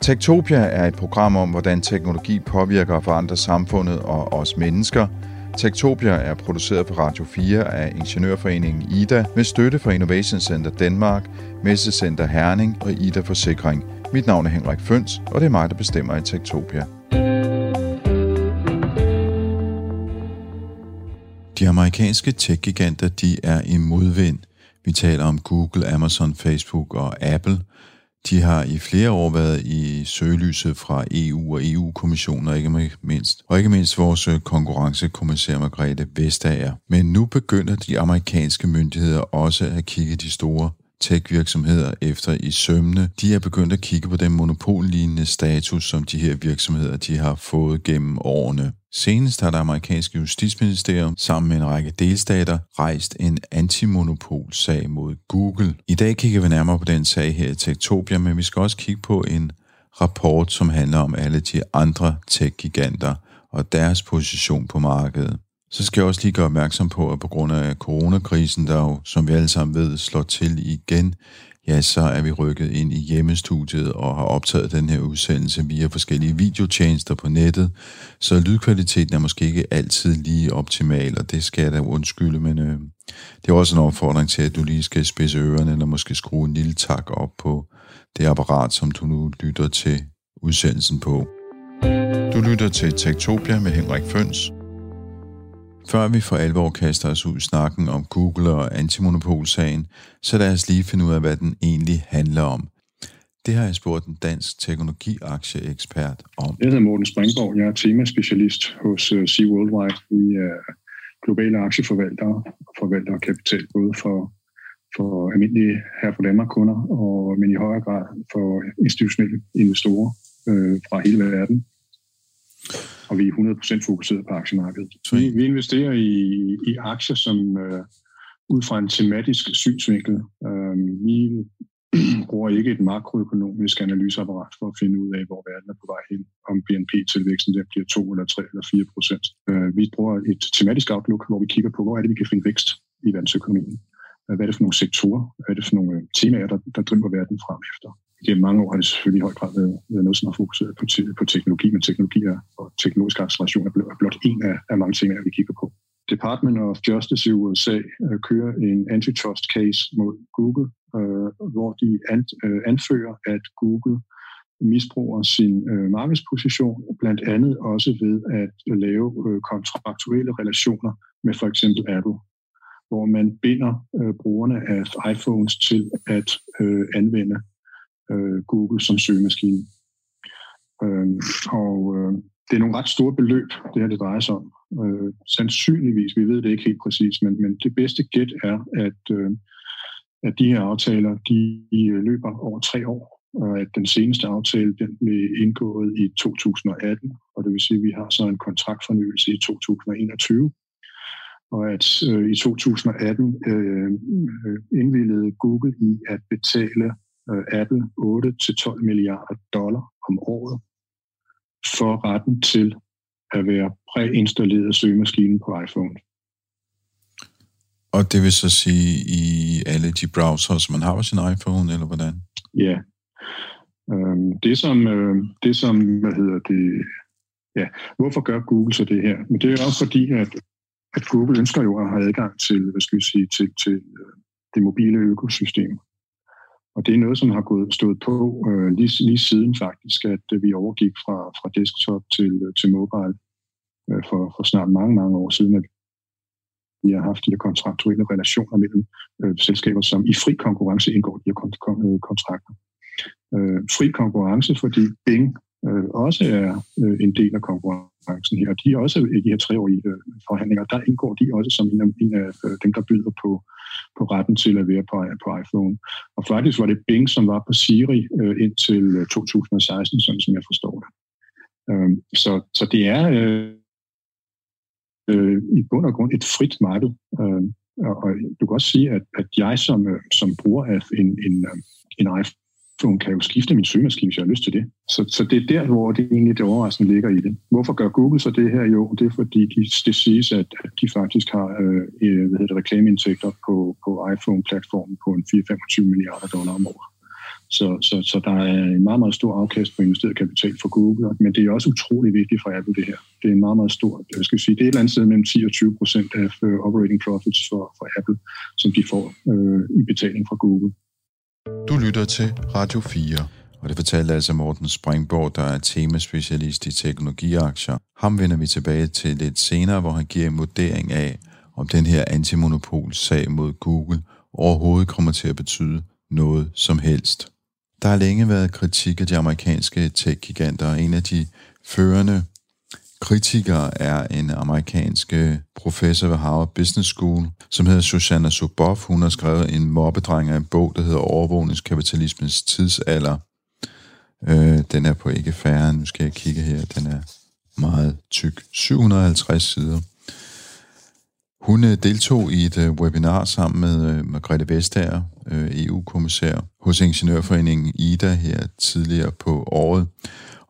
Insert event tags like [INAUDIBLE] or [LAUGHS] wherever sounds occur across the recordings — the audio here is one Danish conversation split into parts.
Tektopia er et program om, hvordan teknologi påvirker og forandrer samfundet og os mennesker. Tektopia er produceret på Radio 4 af Ingeniørforeningen IDA med støtte fra Innovation Center Danmark, Messecenter Herning og IDA Forsikring. Mit navn er Henrik Føns, og det er mig, der bestemmer i Tektopia. De amerikanske tech-giganter, de er i modvind. Vi taler om Google, Amazon, Facebook og Apple – de har i flere år været i søgelyset fra EU og EU-kommissionen, og ikke mindst, og ikke mindst vores øh, konkurrencekommissær Margrethe Vestager. Men nu begynder de amerikanske myndigheder også at kigge de store tech-virksomheder efter i sømne. De er begyndt at kigge på den monopollignende status, som de her virksomheder de har fået gennem årene. Senest har det amerikanske justitsministerium sammen med en række delstater rejst en antimonopolsag mod Google. I dag kigger vi nærmere på den sag her i Techtopia, men vi skal også kigge på en rapport, som handler om alle de andre tech-giganter og deres position på markedet. Så skal jeg også lige gøre opmærksom på, at på grund af coronakrisen, der jo, som vi alle sammen ved, slår til igen, ja, så er vi rykket ind i hjemmestudiet og har optaget den her udsendelse via forskellige videotjenester på nettet, så lydkvaliteten er måske ikke altid lige optimal, og det skal jeg da undskylde, men øh, det er også en opfordring til, at du lige skal spidse ørerne, eller måske skrue en lille tak op på det apparat, som du nu lytter til udsendelsen på. Du lytter til Tektopia med Henrik Føns, før vi for alvor kaster os ud i snakken om Google og antimonopolsagen, så lad os lige finde ud af, hvad den egentlig handler om. Det har jeg spurgt en dansk teknologiaktieekspert om. Jeg hedder Morten Springborg. Jeg er temaspecialist hos C Sea Worldwide. Vi er globale aktieforvaltere og forvalter kapital både for, for almindelige her fra Danmark kunder, og, men i højere grad for institutionelle investorer øh, fra hele verden og vi er 100% fokuseret på aktiemarkedet. Vi, vi investerer i, i aktier, som øh, ud fra en tematisk synsvinkel. Øh, vi [CLEARS THROAT] bruger ikke et makroøkonomisk analyseapparat for at finde ud af, hvor verden er på vej hen, om BNP-tilvæksten der bliver 2 eller 3 eller 4 procent. Øh, vi bruger et tematisk outlook, hvor vi kigger på, hvor er det, vi kan finde vækst i verdensøkonomien. Hvad er det for nogle sektorer? Hvad er det for nogle temaer, der, der driver verden frem efter? Gennem mange år har det selvfølgelig i høj grad været, været noget, som har fokuseret øh, på, på teknologi, men teknologier og teknologisk acceleration er blot en af, af mange ting, vi kigger på. Department of Justice i USA øh, kører en antitrust case mod Google, øh, hvor de an, øh, anfører, at Google misbruger sin øh, markedsposition, blandt andet også ved at lave øh, kontraktuelle relationer med for eksempel Apple, hvor man binder øh, brugerne af iPhones til at øh, anvende øh, Google som søgemaskine. Øh, og øh, det er nogle ret store beløb, det her det drejer sig om. Øh, sandsynligvis, vi ved det ikke helt præcis, men, men det bedste gæt er, at, øh, at de her aftaler, de, de løber over tre år, og at den seneste aftale, den blev indgået i 2018, og det vil sige, at vi har så en kontraktfornyelse i 2021, og at øh, i 2018 øh, øh indvillede Google i at betale Apple 8-12 milliarder dollar om året for retten til at være præinstalleret søgemaskinen på iPhone. Og det vil så sige i alle de browsers, man har på sin iPhone, eller hvordan? Ja. Øhm, det som, øh, det som, hvad hedder det, ja, hvorfor gør Google så det her? Men det er også fordi, at, at Google ønsker jo at have adgang til, hvad skal vi sige, til, til øh, det mobile økosystem. Og det er noget, som har gået stået på øh, lige, lige siden faktisk, at øh, vi overgik fra, fra desktop til, øh, til mobile øh, for, for snart mange, mange år siden, at vi har haft de her kontraktuelle relationer mellem øh, selskaber, som i fri konkurrence indgår de her kont- kon- øh, kontrakter. Øh, fri konkurrence, fordi Bing øh, også er øh, en del af konkurrencen her. De er også i de her treårige øh, forhandlinger, der indgår de også som en af, en af øh, dem, der byder på, på retten til at være på, på iPhone. Og faktisk var det Bing, som var på Siri øh, indtil øh, 2016, sådan som jeg forstår det. Øh, så, så det er øh, øh, i bund og grund et frit marked. Øh, og, og du kan også sige, at, at jeg som, øh, som bruger af en, en, øh, en iPhone, iPhone kan jo skifte min søgemaskine, hvis jeg har lyst til det. Så, så det er der, hvor det egentlig det overraskende ligger i det. Hvorfor gør Google så det her? Jo, det er fordi, de, det siges, at, at de faktisk har øh, øh hvad hedder det, reklameindtægter på, på iPhone-platformen på en 4-25 milliarder dollar om året. Så, så, så der er en meget, meget stor afkast på investeret kapital for Google, men det er også utrolig vigtigt for Apple, det her. Det er en meget, meget stor, jeg skal sige, det er et eller andet sted mellem 10 og 20 procent af øh, operating profits for, for Apple, som de får øh, i betaling fra Google. Du lytter til Radio 4. Og det fortalte altså Morten Springborg, der er temaspecialist i teknologiaktier. Ham vender vi tilbage til lidt senere, hvor han giver en vurdering af, om den her antimonopolsag mod Google overhovedet kommer til at betyde noget som helst. Der har længe været kritik af de amerikanske tech-giganter, og en af de førende kritiker er en amerikansk øh, professor ved Harvard Business School, som hedder Susanna Zuboff. Hun har skrevet en mobbedreng af en bog, der hedder Overvågningskapitalismens tidsalder. Øh, den er på ikke færre, nu skal jeg kigge her, den er meget tyk. 750 sider. Hun øh, deltog i et øh, webinar sammen med Margrethe Vestager, EU-kommissær, hos Ingeniørforeningen IDA her tidligere på året.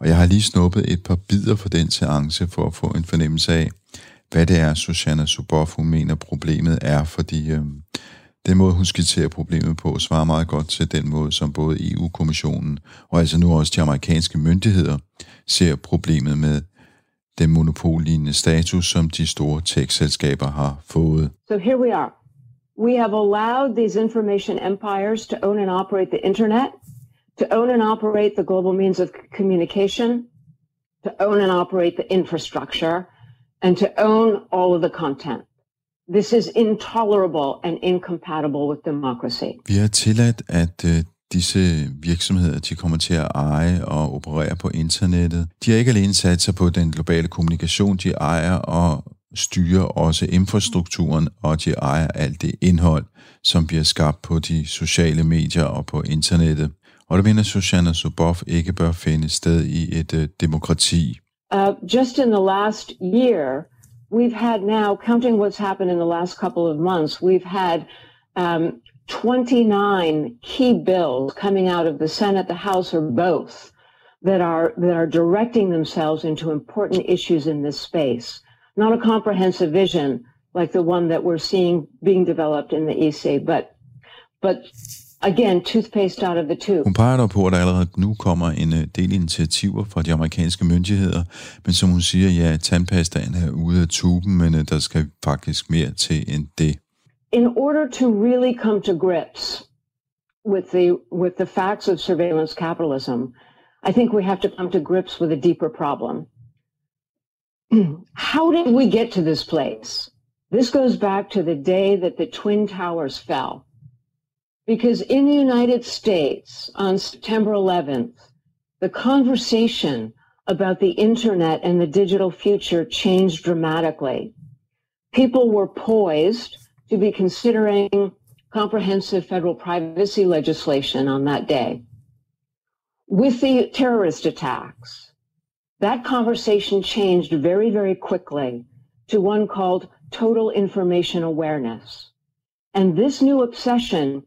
Og jeg har lige snuppet et par bidder for den seance for at få en fornemmelse af, hvad det er, Susanna Suboff, hun mener problemet er, fordi øh, den måde, hun skitserer problemet på, svarer meget godt til den måde, som både EU-kommissionen og altså nu også de amerikanske myndigheder ser problemet med den monopollignende status, som de store tech-selskaber har fået. So here we are. We have allowed these information empires to own and operate the internet, to own and operate the global means of communication, to own and operate the infrastructure, and to own all of the content. This is intolerable and incompatible with democracy. Vi har tilladt, at uh, disse virksomheder de kommer til at eje og operere på internettet. De har ikke alene sat sig på den globale kommunikation, de ejer og styrer også infrastrukturen, og de ejer alt det indhold, som bliver skabt på de sociale medier og på internettet. Og mener Zuboff ikke bør finde sted i et uh, demokrati. Uh, just in the last year, we've had now, counting what's happened in the last couple of months, we've had um, 29 key bills coming out of the Senate, the House, or both that are that are directing themselves into important issues in this space. Not a comprehensive vision like the one that we're seeing being developed in the EC, but but again, toothpaste out of the tube. Hun peger dog på, at der allerede nu kommer en øh, del initiativer fra de amerikanske myndigheder, men som hun siger, ja, tandpastaen er ude af tuben, men øh, der skal faktisk mere til end det. in order to really come to grips with the with the facts of surveillance capitalism, I think we have to come to grips with a deeper problem. [CLEARS THROAT] How did we get to this place? This goes back to the day that the Twin Towers fell. Because in the United States on September 11th, the conversation about the internet and the digital future changed dramatically. People were poised to be considering comprehensive federal privacy legislation on that day. With the terrorist attacks, that conversation changed very, very quickly to one called total information awareness. And this new obsession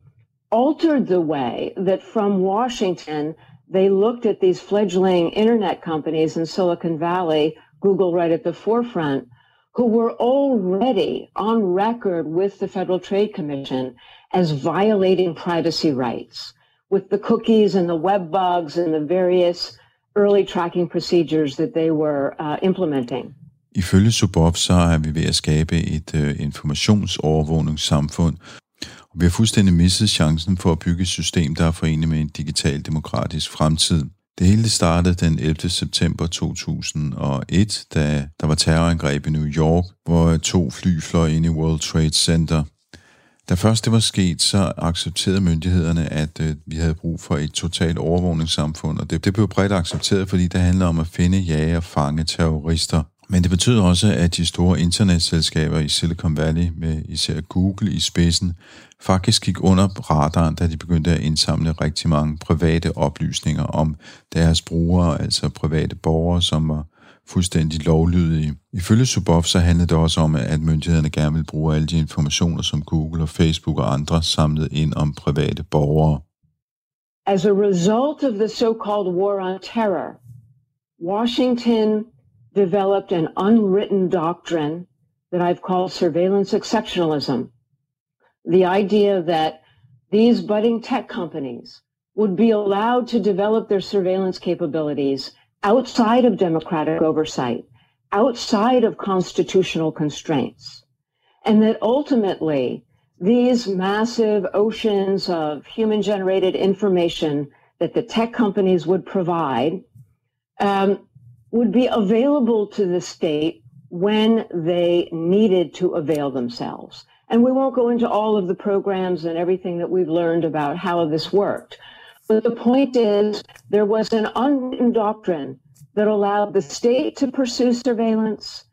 altered the way that from Washington, they looked at these fledgling internet companies in Silicon Valley, Google right at the forefront, who were already on record with the Federal Trade Commission as violating privacy rights with the cookies and the web bugs and the various early tracking procedures that they were uh, implementing. Ifølge Subov så er vi ved at skabe et uh, informationsovervågningssamfund, og vi har fuldstændig misset chancen for at bygge et system, der er forenet med en digital demokratisk fremtid. Det hele startede den 11. september 2001, da der var terrorangreb i New York, hvor to fly fløj ind i World Trade Center. Da først det var sket, så accepterede myndighederne, at øh, vi havde brug for et totalt overvågningssamfund, og det, det blev bredt accepteret, fordi det handler om at finde, jage og fange terrorister. Men det betød også, at de store internetselskaber i Silicon Valley, med især Google i spidsen, faktisk gik under radaren, da de begyndte at indsamle rigtig mange private oplysninger om deres brugere, altså private borgere, som var fuldstændig lovlydige. Ifølge Subov så handlede det også om, at myndighederne gerne ville bruge alle de informationer, som Google og Facebook og andre samlede ind om private borgere. As a result of the so-called war on terror, Washington developed an unwritten doctrine that I've called surveillance exceptionalism. The idea that these budding tech companies would be allowed to develop their surveillance capabilities outside of democratic oversight, outside of constitutional constraints, and that ultimately these massive oceans of human generated information that the tech companies would provide um, would be available to the state when they needed to avail themselves. And we won't go into all of the programs and everything that we've learned about how this worked. But the point is, there was an unwritten doctrine that allowed the state to pursue surveillance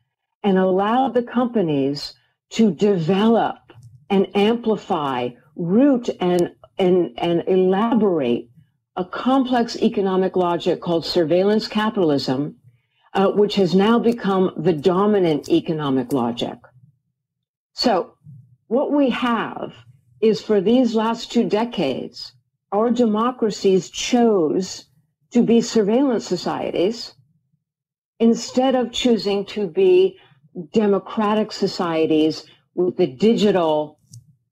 and allowed the companies to develop and amplify, root and, and, and elaborate a complex economic logic called surveillance capitalism, uh, which has now become the dominant economic logic. So, what we have is for these last two decades, our democracies chose to be surveillance societies instead of choosing to be democratic societies with the digital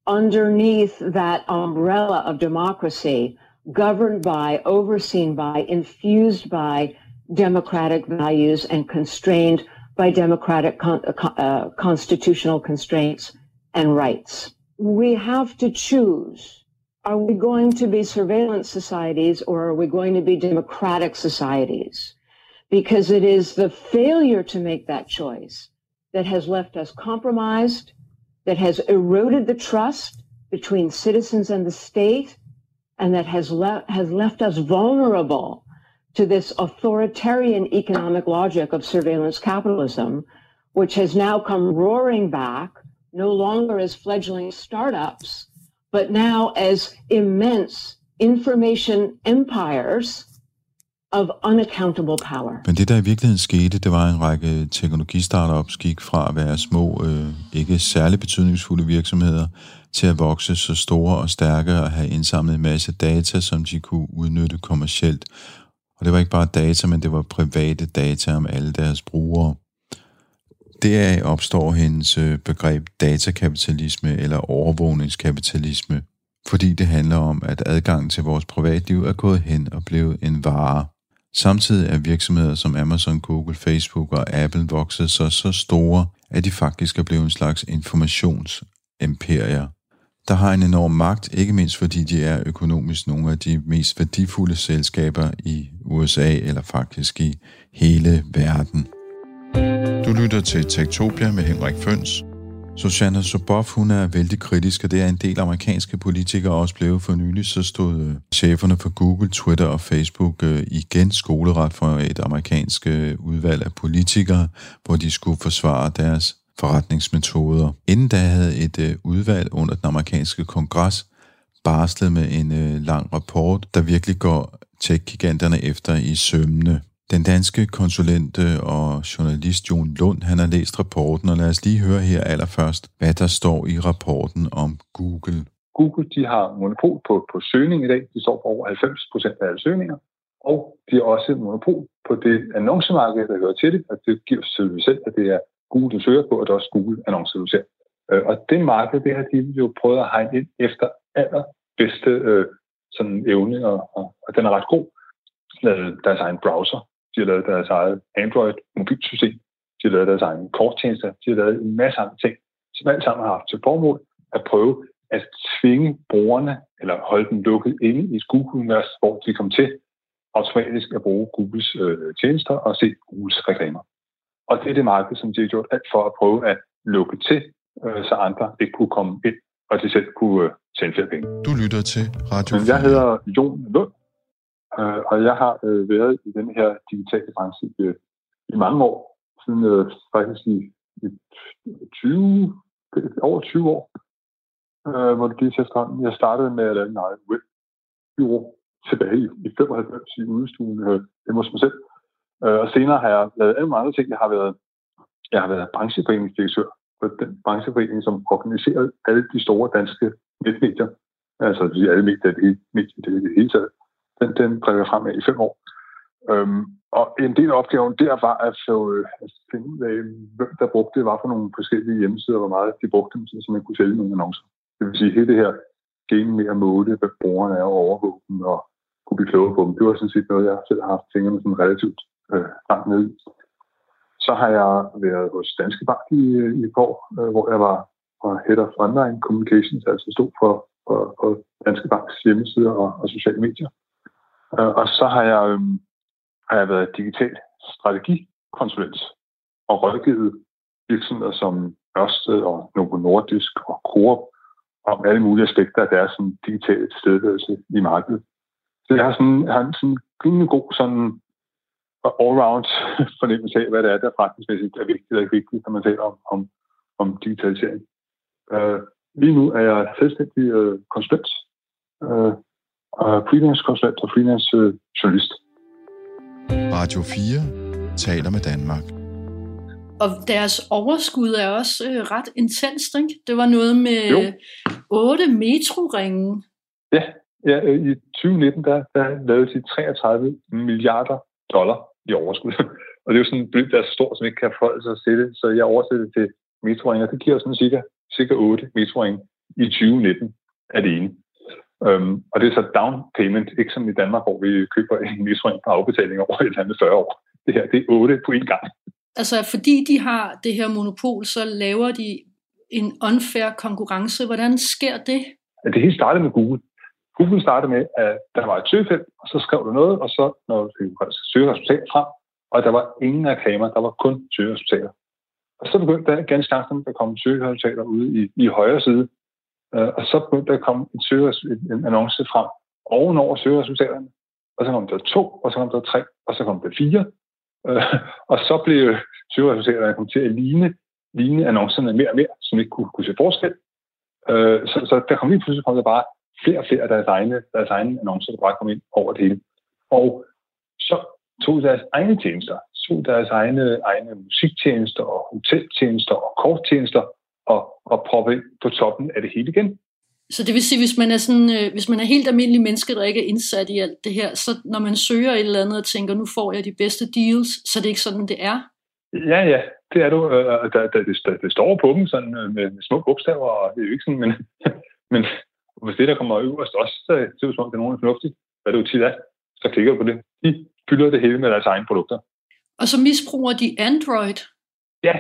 underneath that umbrella of democracy, governed by, overseen by, infused by democratic values and constrained by democratic con- uh, uh constitutional constraints and rights. We have to choose. Are we going to be surveillance societies or are we going to be democratic societies? Because it is the failure to make that choice that has left us compromised, that has eroded the trust between citizens and the state, and that has, le- has left us vulnerable to this authoritarian economic logic of surveillance capitalism, which has now come roaring back, no longer as fledgling startups, but now as immense information empires of unaccountable power. Men det, der i virkeligheden skete, det var en række teknologistartups gik fra at være små, øh, ikke særlig betydningsfulde virksomheder, til at vokse så store og stærke og have indsamlet en masse data, som de kunne udnytte kommercielt. Og det var ikke bare data, men det var private data om alle deres brugere. Deraf opstår hendes øh, begreb datakapitalisme eller overvågningskapitalisme, fordi det handler om, at adgangen til vores privatliv er gået hen og blevet en vare. Samtidig er virksomheder som Amazon, Google, Facebook og Apple vokset sig så store, at de faktisk er blevet en slags informationsimperier, der har en enorm magt, ikke mindst fordi de er økonomisk nogle af de mest værdifulde selskaber i USA eller faktisk i hele verden. Du lytter til Tektopia med Henrik Føns. Susanna Soboff, hun er vældig kritisk, og det er en del amerikanske politikere også blevet for nylig. Så stod øh, cheferne for Google, Twitter og Facebook øh, igen skoleret for et amerikansk øh, udvalg af politikere, hvor de skulle forsvare deres forretningsmetoder. Inden da havde et udvalg under den amerikanske kongres barslet med en lang rapport, der virkelig går tech-giganterne efter i sømne. Den danske konsulent øh, og journalist Jon Lund, han har læst rapporten, og lad os lige høre her allerførst, hvad der står i rapporten om Google. Google de har monopol på, på søgning i dag. De står for over 90 procent af alle søgninger. Og de har også monopol på det annoncemarked, der hører til det. Og det giver selvfølgelig selv, at det er Google, du søger på, og det er også Google annoncer, du ser. Øh, og det marked, det har de jo prøvet at hegne ind efter allerbedste øh, sådan evne, og, og, og den er ret god. Lavet deres egen browser, de har lavet deres eget Android-mobilsystem. De har lavet deres egen korttjenester. De har lavet en masse andre ting, som alt sammen har haft til formål at prøve at tvinge brugerne, eller holde dem lukket inde i et Google-univers, hvor de kommer til automatisk at bruge Googles øh, tjenester og se Googles reklamer. Og det er det marked, som de har gjort alt for at prøve at lukke til, øh, så andre ikke kunne komme ind, og de selv kunne øh, tjene flere penge. Du lytter til Radio Men jeg hedder Jon Lund, Øh, og jeg har øh, været i den her digitale branche i, i mange år, siden faktisk i, i 20, over 20 år, hvor det gik til efterhånden. Jeg startede med at lave en egen webbyrå tilbage i, i 95 i udstuen øh, hjemme hos mig selv. Og senere har jeg lavet alle andre ting. Jeg har været, jeg har været brancheforeningsdirektør på den brancheforening, som organiserede alle de store danske netmedier. Altså alle medier, det, medier, det, det hele taget den, den drev jeg frem i fem år. Øhm, og en del af opgaven der var at, få, øh, at finde ud af, hvem der brugte det, var for nogle forskellige hjemmesider, hvor meget de brugte dem, så man kunne sælge nogle annoncer. Det vil sige, hele det her game med at måle, hvad brugerne er og overvåge dem, og blive klogere på dem. Det var sådan set noget, jeg selv har haft fingrene sådan relativt øh, langt ned i. Så har jeg været hos Danske Bank i, i et år, øh, hvor jeg var, var Head of Online Communications, altså stod for, for, for Danske Banks hjemmesider og, og sociale medier. Øh, og så har jeg, øh, har jeg været digital strategikonsulent og rådgivet virksomheder som Ørsted og Novo Nordisk og Coop om alle mulige aspekter af deres sådan, digitale tilstedeværelse i markedet. Så jeg har sådan, jeg har en sådan rimelig god sådan all-round [LAUGHS] fornemmelse af, hvad det er, der forretningsmæssigt er vigtigt og ikke vigtigt, når man taler om, om, om digitalisering. Uh, lige nu er jeg selvstændig uh, konsulent, uh, uh, freelance-konsulent og freelance-journalist. Radio 4 taler med Danmark. Og deres overskud er også øh, ret intenst, ikke? Det var noget med jo. 8 metroringe. Ja, ja, i 2019 der, der lavede de 33 milliarder dollar i overskud. [LAUGHS] Og det er jo sådan en beløb, der er så stort, som ikke kan forholde sig til det. Så jeg oversætter det til metroringe, og det giver sådan cirka, cirka 8 metroringe i 2019 alene. Um, og det er så down payment, ikke som i Danmark, hvor vi køber en metroring på afbetaling over et andet 40 år. Det her, det er 8 på en gang. Altså, fordi de har det her monopol, så laver de en unfair konkurrence. Hvordan sker det? Det hele startede med Google. Google startede med, at der var et søgefelt, og så skrev du noget, og så når du søge resultater frem, og der var ingen reklamer, der var kun søgeresultater. Og så begyndte der ganske langsomt at komme søgeresultater ude i, i højre side, øh, og så begyndte der at komme en, søge, en annonce frem ovenover søgeresultaterne, og så kom der to, og så kom der tre, og så kom der fire, øh, og så blev søgeresultaterne kom til at ligne, ligne annoncerne mere og mere, som ikke kunne, kunne se forskel. Øh, så, så der kom lige pludselig kom der bare flere og flere af deres egne, deres egne annoncer, der bare kom ind over det hele. Og så tog deres egne tjenester, tog deres egne, egne musiktjenester og hoteltjenester og korttjenester og, og proppe ind på toppen af det hele igen. Så det vil sige, hvis man er sådan, øh, hvis man er helt almindelig menneske, der ikke er indsat i alt det her, så når man søger et eller andet og tænker, nu får jeg de bedste deals, så det er ikke sådan, det er? Ja, ja, det er du. Øh, der, der, det, det står på dem sådan øh, med, med små bogstaver, og det er jo ikke sådan, men, [LAUGHS] men hvis det, der kommer øverst også, så ser det som om, det er nogen fornuftigt, hvad det jo tit er, så klikker du på det. De fylder det hele med deres egne produkter. Og så misbruger de Android? Ja,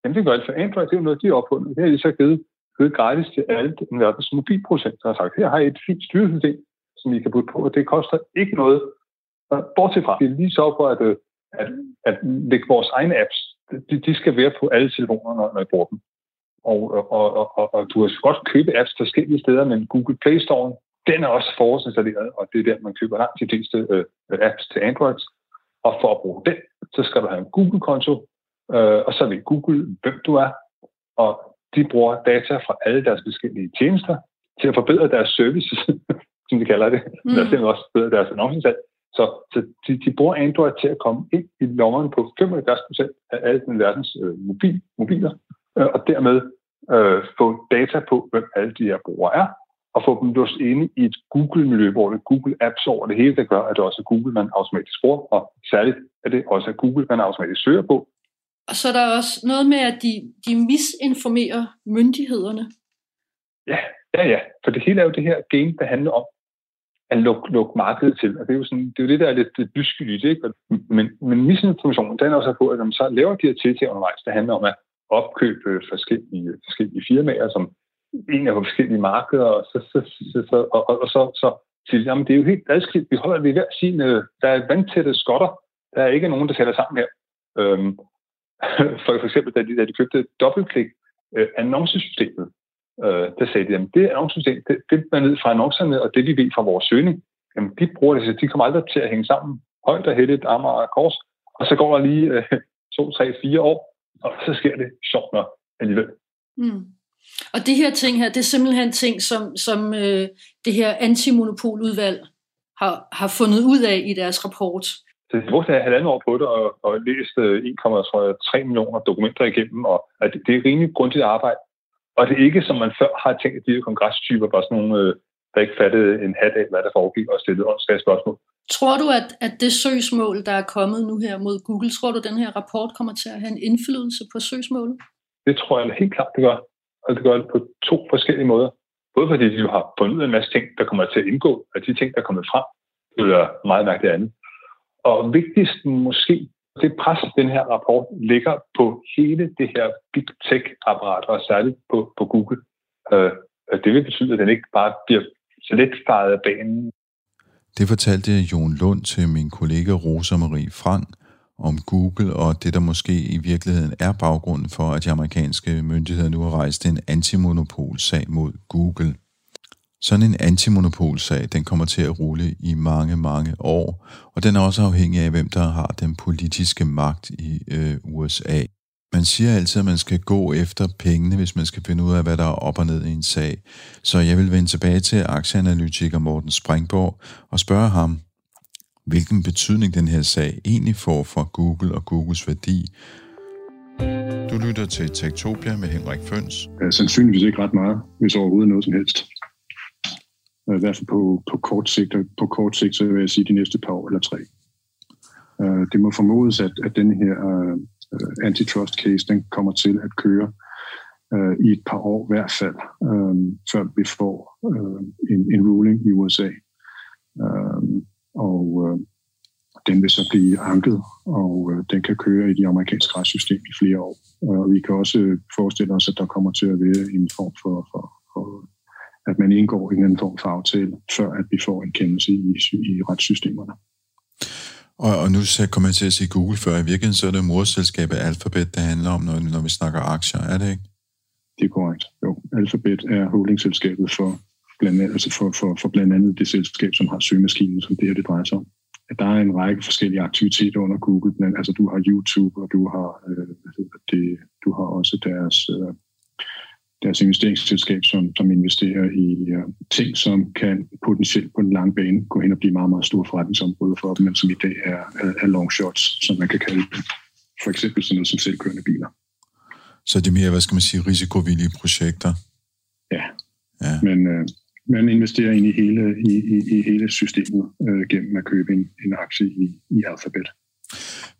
Jamen, det gør det, for Android det er jo noget, de har opfundet. Det har de så givet, givet gratis til alle den verdens mobilproducenter. har sagt, her har I et fint styresystem, som I kan putte på, og det koster ikke noget. Bortset fra, vi er lige så for, at, øh, at, at lægge vores egne apps, de, de skal være på alle telefoner, når, når I bruger dem. Og, og, og, og, og du har godt købe apps forskellige steder, men Google Play Store, den er også forårsinstalleret, og det er der, man køber langt de fleste øh, apps til Android. Og for at bruge den, så skal du have en Google-konto, øh, og så ved Google, hvem du er, og de bruger data fra alle deres forskellige tjenester til at forbedre deres services, [LAUGHS] som de kalder det. Mm. Der er også forbedre deres annoncesalg. Så, så de, de bruger Android til at komme ind i lommerne på 75 procent af alle den verdens øh, mobil, mobiler, øh, og dermed øh, få data på, hvem alle de her brugere er, og få dem låst inde i et Google-miljø, hvor det er Google Apps over det hele, der gør, at det også er Google, man automatisk bruger, og særligt at det også er Google, man automatisk søger på. Og så er der også noget med, at de, de misinformerer myndighederne. Ja, ja, ja. For det hele er jo det her game, der handler om at lukke, lukke markedet til. Og det er jo, sådan, det, er jo det, der er lidt, lidt. Ikke? Men, men misinformationen, den er også på, at når man så laver de her tiltag undervejs, der handler om at opkøbe forskellige, forskellige firmaer, som en af forskellige markeder, og så, så, så, så, og, og, og så, så til, jamen det er jo helt adskilt. Vi holder ved hver sin, øh, der er vandtætte skotter. Der er ikke nogen, der sætter sammen her. Øhm, for, [LAUGHS] for eksempel, da de, da de købte dobbeltklik øh, annoncesystemet, øh, der sagde de, jamen det annoncesystem, det, det er ned fra annoncerne, og det vi ved fra vores søgning, jamen de bruger det, så de kommer aldrig til at hænge sammen højt og hættet, armer og kors, og så går der lige øh, to, tre, fire år, og så sker det sjovt nok alligevel. Mm. Og det her ting her, det er simpelthen ting, som, som øh, det her antimonopoludvalg har, har fundet ud af i deres rapport. Så de brugte halvandet år på det og, og læst 1,3 millioner dokumenter igennem, og at det er rimelig grundigt arbejde. Og det er ikke, som man før har tænkt, at de her kongresstyper var sådan nogle, øh, der ikke fattede en hat af, hvad der foregik, og stillede åndsskage spørgsmål. Tror du, at, at det søgsmål, der er kommet nu her mod Google, tror du, at den her rapport kommer til at have en indflydelse på søgsmålet? Det tror jeg helt klart, det gør. Og det gør det på to forskellige måder. Både fordi de jo har fundet en masse ting, der kommer til at indgå af de ting, der er kommet frem. eller meget mærkeligt andet. Og vigtigst måske, det pres, den her rapport ligger på hele det her big tech-apparat, og særligt på, på Google. Øh, det vil betyde, at den ikke bare bliver så let faret af banen. Det fortalte Jon Lund til min kollega Rosa Marie Frank om Google og det, der måske i virkeligheden er baggrunden for, at de amerikanske myndigheder nu har rejst en antimonopolsag mod Google. Sådan en antimonopolsag, den kommer til at rulle i mange, mange år, og den er også afhængig af, hvem der har den politiske magt i øh, USA. Man siger altid, at man skal gå efter pengene, hvis man skal finde ud af, hvad der er op og ned i en sag. Så jeg vil vende tilbage til aktieanalytiker Morten Springborg og spørge ham, hvilken betydning den her sag egentlig får for Google og Googles værdi. Du lytter til Tektopia med Henrik Føns. Sandsynligvis ikke ret meget, hvis overhovedet noget som helst. Øh, I hvert fald på, på, kort sigt, på kort sigt, så vil jeg sige de næste par år eller tre. Øh, det må formodes, at, at den her øh, Øh, antitrust case, den kommer til at køre øh, i et par år i hvert fald, øh, før vi får øh, en, en ruling i USA. Øh, og øh, den vil så blive anket, og øh, den kan køre i det amerikanske retssystem i flere år. Og vi kan også forestille os, at der kommer til at være en form for, for, for at man indgår i anden form for aftale, før at vi får en kendelse i, i retssystemerne. Og, og nu kom jeg til at sige Google før. I virkeligheden så er det morselskabet Alphabet, det handler om, når, når vi snakker aktier, er det ikke? Det er korrekt. Jo, Alphabet er holdingselskabet for blandt, andet, altså for, for, for blandt andet det selskab, som har søgemaskinen, som det her det drejer sig om. At der er en række forskellige aktiviteter under Google. Blandt, altså du har YouTube, og du har, øh, det, du har også deres øh, deres investeringsselskab, som, som investerer i uh, ting, som kan potentielt på den lange bane gå hen og blive meget, meget store forretningsområder for dem, men som i dag er, er, er long shots, som man kan kalde det. For eksempel sådan noget som selvkørende biler. Så det er mere, hvad skal man sige, risikovillige projekter? Ja, ja. men uh, man investerer ind i hele, i, i, i hele systemet uh, gennem at købe en, en aktie i, i Alphabet.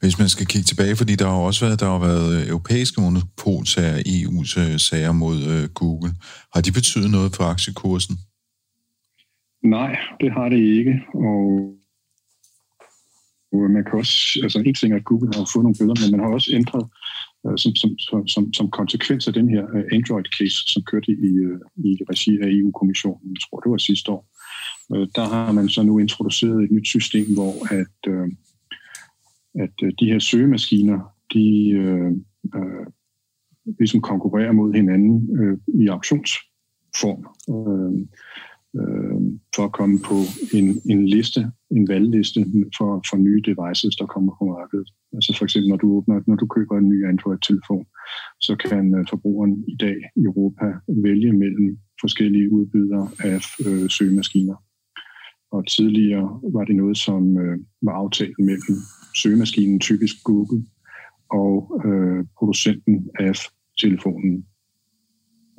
Hvis man skal kigge tilbage, fordi der har også været, der har været øh, europæiske monopolsager, EU's øh, sager mod øh, Google. Har de betydet noget for aktiekursen? Nej, det har det ikke. Og man kan også, altså en ting er, at Google har fået nogle bøder, men man har også ændret øh, som, som, som, som konsekvens af den her Android-case, som kørte i, i regi af EU-kommissionen, jeg tror det var sidste år, der har man så nu introduceret et nyt system, hvor at at øh, de her søgemaskiner, de øh, øh, ligesom konkurrerer mod hinanden øh, i auktionsform øh, øh, for at komme på en, en liste, en valgliste for, for nye devices, der kommer på markedet. Altså for eksempel, når du, åbner, når du køber en ny Android-telefon, så kan øh, forbrugeren i dag i Europa vælge mellem forskellige udbydere af øh, søgemaskiner. Og tidligere var det noget, som øh, var aftalt mellem søgemaskinen, typisk Google, og øh, producenten af telefonen.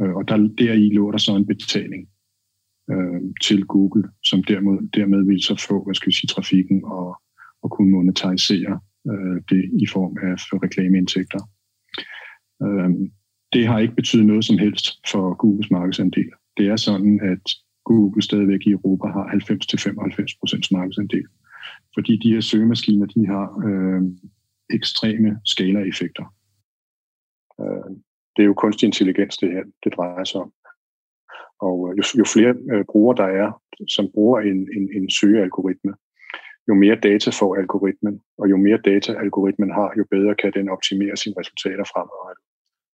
Øh, og der, deri lå der så en betaling øh, til Google, som dermed, dermed ville så få, hvad skal vi sige, trafikken og, og kunne monetarisere øh, det i form af reklameindtægter. Øh, det har ikke betydet noget som helst for Googles markedsandel. Det er sådan, at Google stadigvæk i Europa har 90-95% markedsandel fordi de her søgemaskiner, de har øh, ekstreme skalaeffekter. Øh, det er jo kunstig intelligens, det her, det drejer sig om. Og øh, jo, jo flere øh, brugere der er, som bruger en, en, en søgealgoritme, jo mere data får algoritmen, og jo mere data algoritmen har, jo bedre kan den optimere sine resultater fremadrettet,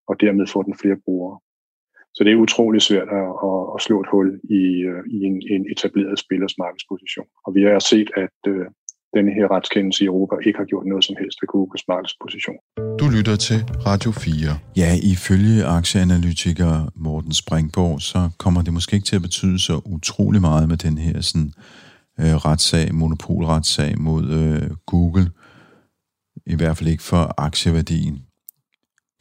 og dermed får den flere brugere. Så det er utrolig svært at, at, at slå et hul i, øh, i en, en etableret spillers markedsposition. Og vi har set, at øh, denne her retskendelse i Europa ikke har gjort noget som helst ved Googles markedsposition. Du lytter til Radio 4. Ja, ifølge aktieanalytiker Morten Springborg, så kommer det måske ikke til at betyde så utrolig meget med den her sådan, øh, retssag, monopolretssag mod øh, Google. I hvert fald ikke for aktieværdien.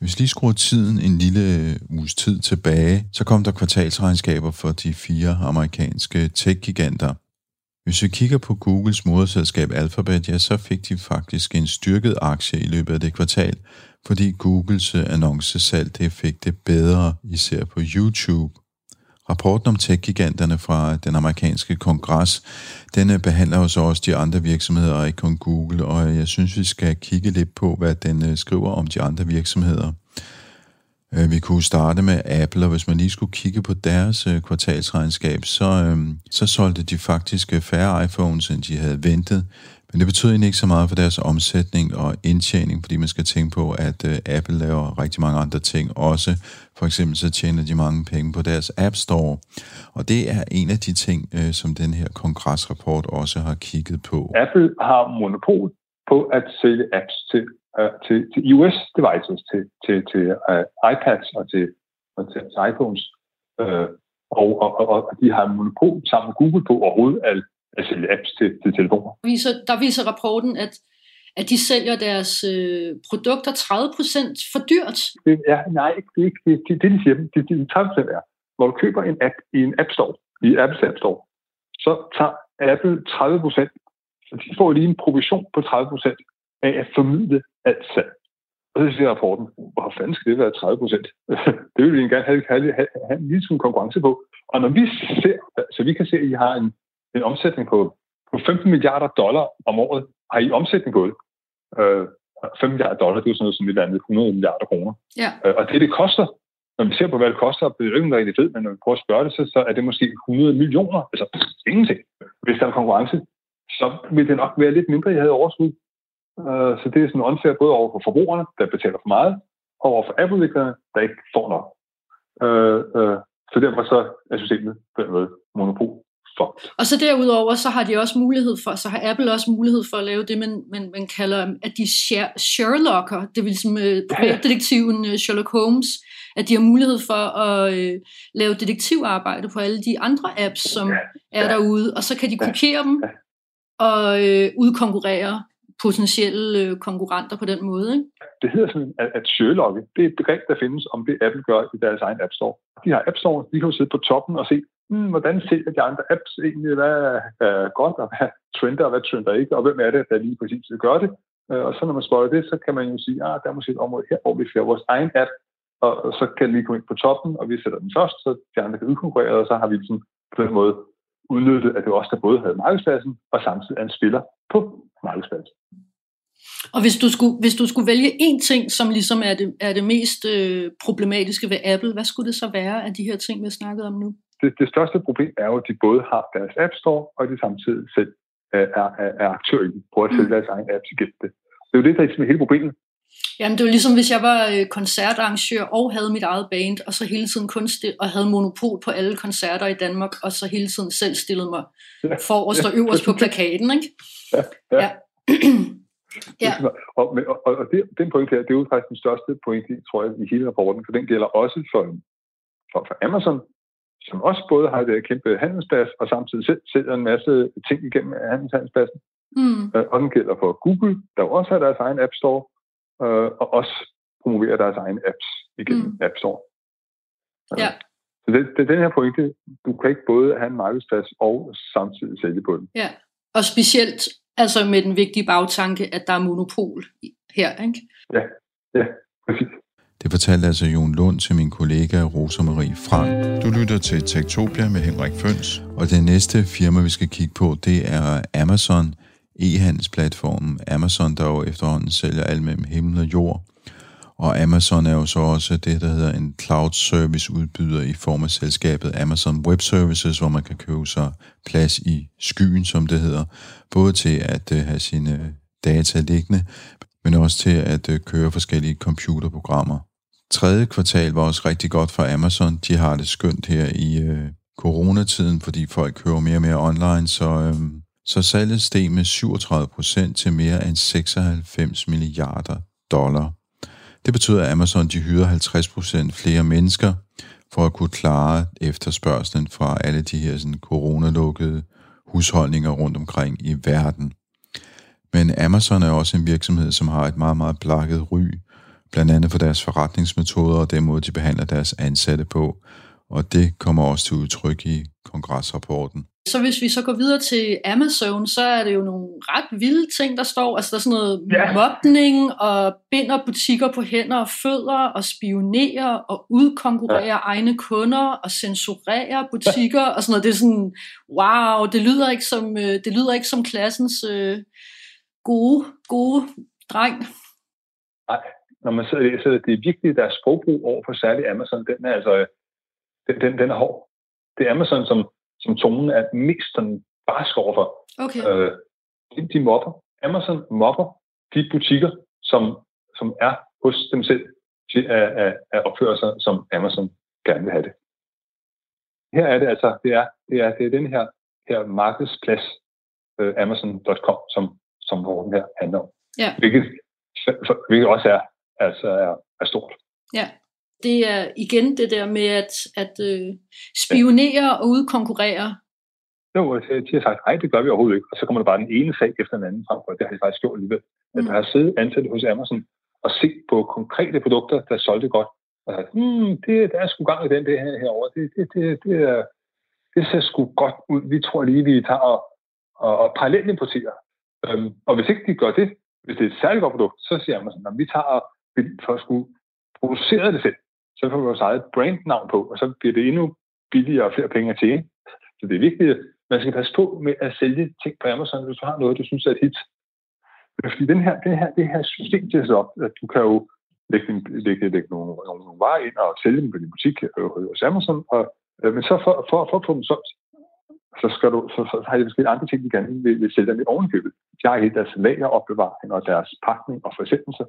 Hvis lige skruer tiden en lille uges tid tilbage, så kom der kvartalsregnskaber for de fire amerikanske tech-giganter – hvis vi kigger på Googles moderselskab Alphabet, ja, så fik de faktisk en styrket aktie i løbet af det kvartal, fordi Googles annoncesalg det fik det bedre, især på YouTube. Rapporten om tech-giganterne fra den amerikanske kongres, den øh, behandler jo så også de andre virksomheder, ikke kun Google, og øh, jeg synes, vi skal kigge lidt på, hvad den øh, skriver om de andre virksomheder. Vi kunne starte med Apple, og hvis man lige skulle kigge på deres kvartalsregnskab, så, så solgte de faktisk færre iPhones, end de havde ventet. Men det betyder egentlig ikke så meget for deres omsætning og indtjening, fordi man skal tænke på, at øh, Apple laver rigtig mange andre ting også. For eksempel så tjener de mange penge på deres App Store. Og det er en af de ting, øh, som den her kongresrapport også har kigget på. Apple har monopol på at sælge apps til, øh, til, til iOS devices, til, til, til iPads og til, og til, til iPhones. Og, og, og, og de har monopol sammen med Google på overhovedet at at sælge apps til, til telefoner. Viser, der viser rapporten, at at de sælger deres øh, produkter 30% for dyrt? Det er, nej, det er ikke det, det, det de siger. Det, det, 30% er, når du køber en app i en App Store, i Apples App Store, så tager Apple 30%, så de får lige en provision på 30% af at formidle alt salg. Og så siger rapporten, hvor fanden skal det være 30 procent? [LAUGHS] det vil vi gerne have, have, have, have en lille konkurrence på. Og når vi ser, så vi kan se, at I har en en omsætning på, på 15 milliarder dollar om året. Har I omsætning på det? Øh, 5 milliarder dollar, det er jo sådan noget som et andet 100 milliarder kroner. Ja. Øh, og det, det koster, når vi ser på, hvad det koster, det er jo ikke rigtig fedt, men når vi prøver at spørge det, så, så er det måske 100 millioner. Altså ingenting. Hvis der er konkurrence, så vil det nok være lidt mindre, I havde overskud. Øh, så det er sådan unfair både over for forbrugerne, der betaler for meget, og over for apple der ikke får nok. Øh, øh, så derfor så er systemet på den måde Og så derudover, så har de også mulighed for, så har Apple også mulighed for at lave det, man, man, man kalder, at de Sherlocker, det vil som uh, privatdetektiven uh, Sherlock Holmes, at de har mulighed for at uh, lave detektivarbejde på alle de andre apps, som ja. er derude, og så kan de kopiere dem og uh, udkonkurrere potentielle uh, konkurrenter på den måde. Ikke? Det hedder sådan, at, at Sherlock, det er et begreb, der findes om det, Apple gør i deres egen App Store. De har App Store, de kan jo sidde på toppen og se, hmm, hvordan ser de andre apps egentlig, hvad er godt, og hvad trender, og hvad trender ikke, og hvem er det, der lige præcis gør det. Øh, og så når man spørger det, så kan man jo sige, at ah, der er måske et område her, hvor vi får vores egen app, og så kan vi komme ind på toppen, og vi sætter den først, så de andre kan udkonkurrere, og så har vi sådan på den måde udnyttet, at det var os, der både havde markedspladsen, og samtidig er en spiller på markedspladsen. Og hvis du skulle, hvis du skulle vælge én ting, som ligesom er det, er det mest øh, problematiske ved Apple, hvad skulle det så være af de her ting, vi har snakket om nu? Det, det største problem er jo, at de både har deres App Store, og de samtidig selv er, er, er aktør i på at sælge mm. deres egen apps igennem det. Det er jo det, der er ligesom hele problemet. Jamen, det var ligesom, hvis jeg var øh, koncertarrangør og havde mit eget band, og så hele tiden kun stil- og havde monopol på alle koncerter i Danmark, og så hele tiden selv stillede mig ja. forrest og øverst på plakaten, ikke? Ja. ja. ja. [CLEARS THROAT] ja. Og, og, og, det, den point her, det er jo faktisk den største point, tror jeg, i hele rapporten, for den gælder også for, for, for Amazon, som også både har et kæmpe handelsplads, og samtidig selv sælger en masse ting igennem handelshandelspladsen. Mm. Øh, og den gælder for Google, der også har deres egen App Store, øh, og også promoverer deres egen apps igennem mm. App Store. Ja. Så det, det er den her pointe. Du kan ikke både have en markedsplads og samtidig sælge på den. Ja, og specielt altså med den vigtige bagtanke, at der er monopol her, ikke? Ja, ja, præcis. Det fortalte altså Jon Lund til min kollega Rosa Marie Frank. Du lytter til Tektopia med Henrik Føns, og det næste firma, vi skal kigge på, det er Amazon, e-handelsplatformen Amazon, der jo efterhånden sælger alt mellem himmel og jord. Og Amazon er jo så også det, der hedder en cloud service udbyder i form af selskabet Amazon Web Services, hvor man kan købe sig plads i skyen, som det hedder, både til at øh, have sine data liggende, men også til at øh, køre forskellige computerprogrammer. Tredje kvartal var også rigtig godt for Amazon. De har det skønt her i øh, coronatiden, fordi folk kører mere og mere online, så, øh, så salget steg med 37 procent til mere end 96 milliarder dollar. Det betyder, at Amazon de hyrer 50 procent flere mennesker for at kunne klare efterspørgselen fra alle de her sådan, coronalukkede husholdninger rundt omkring i verden. Men Amazon er også en virksomhed, som har et meget, meget blakket ry blandt andet for deres forretningsmetoder og den måde, de behandler deres ansatte på, og det kommer også til udtryk i kongressrapporten. Så hvis vi så går videre til Amazon, så er det jo nogle ret vilde ting, der står. Altså der er sådan noget ja. mobning og binder butikker på hænder og fødder og spionerer og udkonkurrerer ja. egne kunder og censurerer butikker og sådan noget. Det er sådan, wow, det lyder ikke som, øh, det lyder ikke som klassens øh, gode, gode dreng. Nej, når man sidder og læser det, det er virkelig deres sprogbrug over for særligt Amazon, den er altså, den, den, den er hård. Det er Amazon, som som tonen er mest sådan barsk overfor. Okay. Øh, de, de mobber. Amazon mobber de butikker, som, som er hos dem selv, til at, at, at opføre sig, som Amazon gerne vil have det. Her er det altså, det er, det er, det er den her, her markedsplads, uh, Amazon.com, som, som den her handler om. Ja. Hvilket, hvilket også er, altså er, er stort. Ja det er igen det der med at, at øh, spionere og udkonkurrere. Jo, de har sagt, nej, det gør vi overhovedet ikke. Og så kommer der bare den ene sag efter den anden frem, og det har de faktisk gjort alligevel. Mm. At der har siddet ansatte hos Amazon og set på konkrete produkter, der solgte godt. Og sagt, hmm, det, der er sgu gang i den det her herovre. Det, det, det, det, er, det ser sgu godt ud. Vi tror lige, vi tager og, og, og parallelt importerer. Øhm, og hvis ikke de gør det, hvis det er et særligt godt produkt, så siger Amazon, at vi tager og for at skulle producere det selv så får vi vores eget brandnavn på, og så bliver det endnu billigere og flere penge at tjene. Så det er vigtigt, at man skal passe på med at sælge ting på Amazon, hvis du har noget, du synes er et hit. Fordi den her, det, her, det her system til op, at du kan jo lægge, lægge, lægge nogle, nogle, nogle varer ind og sælge dem på din butik øh, hos Amazon, og, øh, men så for, for, for at få dem solgt, så, skal du, så, så har de forskellige andre ting, de gerne vil, vil sælge dem i ovenkøbet. De har hele deres lageropbevaring og deres pakning og forsendelser.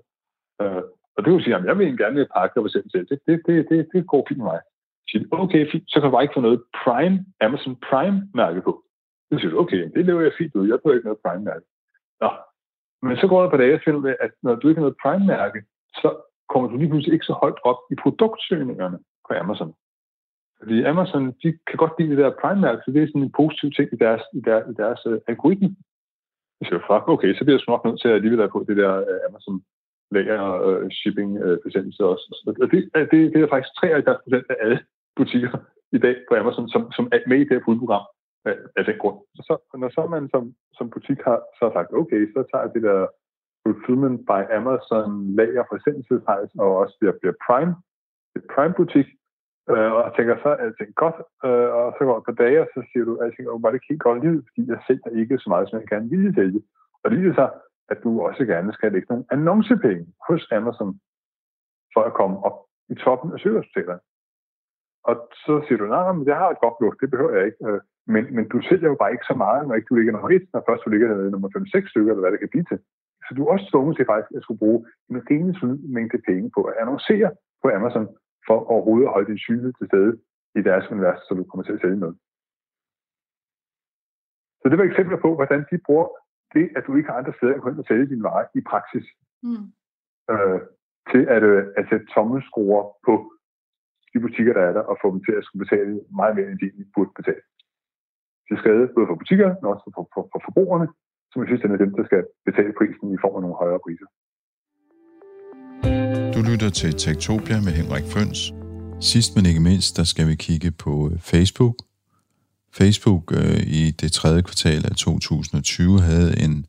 Øh, og det vil sige, at jeg vil gerne have pakke og selv selv. Det, det, det, det, det går fint med mig. Så siger, okay, fint, så kan du bare ikke få noget Prime, Amazon Prime-mærke på. Så siger du, okay, det lever jeg fint ud. Jeg får ikke noget Prime-mærke. Nå. Men så går der på dage og finder ud af, at når du ikke har noget Prime-mærke, så kommer du lige pludselig ikke så højt op i produktsøgningerne på Amazon. Fordi Amazon, de kan godt lide det der Prime-mærke, så det er sådan en positiv ting i deres, i deres, i deres uh, algoritme. Så siger fuck, okay, så bliver jeg nok nødt til at alligevel at på det der uh, Amazon lager øh, shipping øh, besendelse også. Og det, øh, det, det er faktisk 73 procent af alle butikker i dag på Amazon, som, som er med i det her fuldprogram af, af den grund. Så, når så man som, som butik har så har sagt, okay, så tager jeg det der fulfillment by Amazon lager forsendelsesrejs og også bliver, bliver Prime, et Prime-butik, øh, og jeg tænker så, at jeg godt, øh, og så går det på dage, og så siger du, at jeg tænker, var det ikke helt godt liv, fordi jeg sælger ikke så meget, som jeg gerne ville sælge. Og det viser sig, at du også gerne skal lægge nogle annoncepenge hos Amazon for at komme op i toppen af søgeresultaterne. Og så siger du, nej, men jeg har et godt luft, det behøver jeg ikke. Øh, men, men du sælger jo bare ikke så meget, når ikke du ligger nummer 1, når først du ligger nummer 5-6 stykker, eller hvad det kan blive til. Så du er også tvunget til faktisk at skulle bruge en rimelig mængde penge på at annoncere på Amazon, for overhovedet at holde din synlighed til stede i deres univers, så du kommer til at sælge noget. Så det var eksempler på, hvordan de bruger det, at du ikke har andre steder at gå ind og sælge din vare i praksis, mm. øh, til at, øh, at sætte tommelskruer på de butikker, der er der, og få dem til at skulle betale meget mere, end de burde betale. Det er skade både for butikker, men også for, for, for forbrugerne, som jeg synes, er dem, der skal betale prisen i form af nogle højere priser. Du lytter til Tektopia med Henrik Føns. Sidst men ikke mindst, der skal vi kigge på Facebook, Facebook øh, i det tredje kvartal af 2020 havde en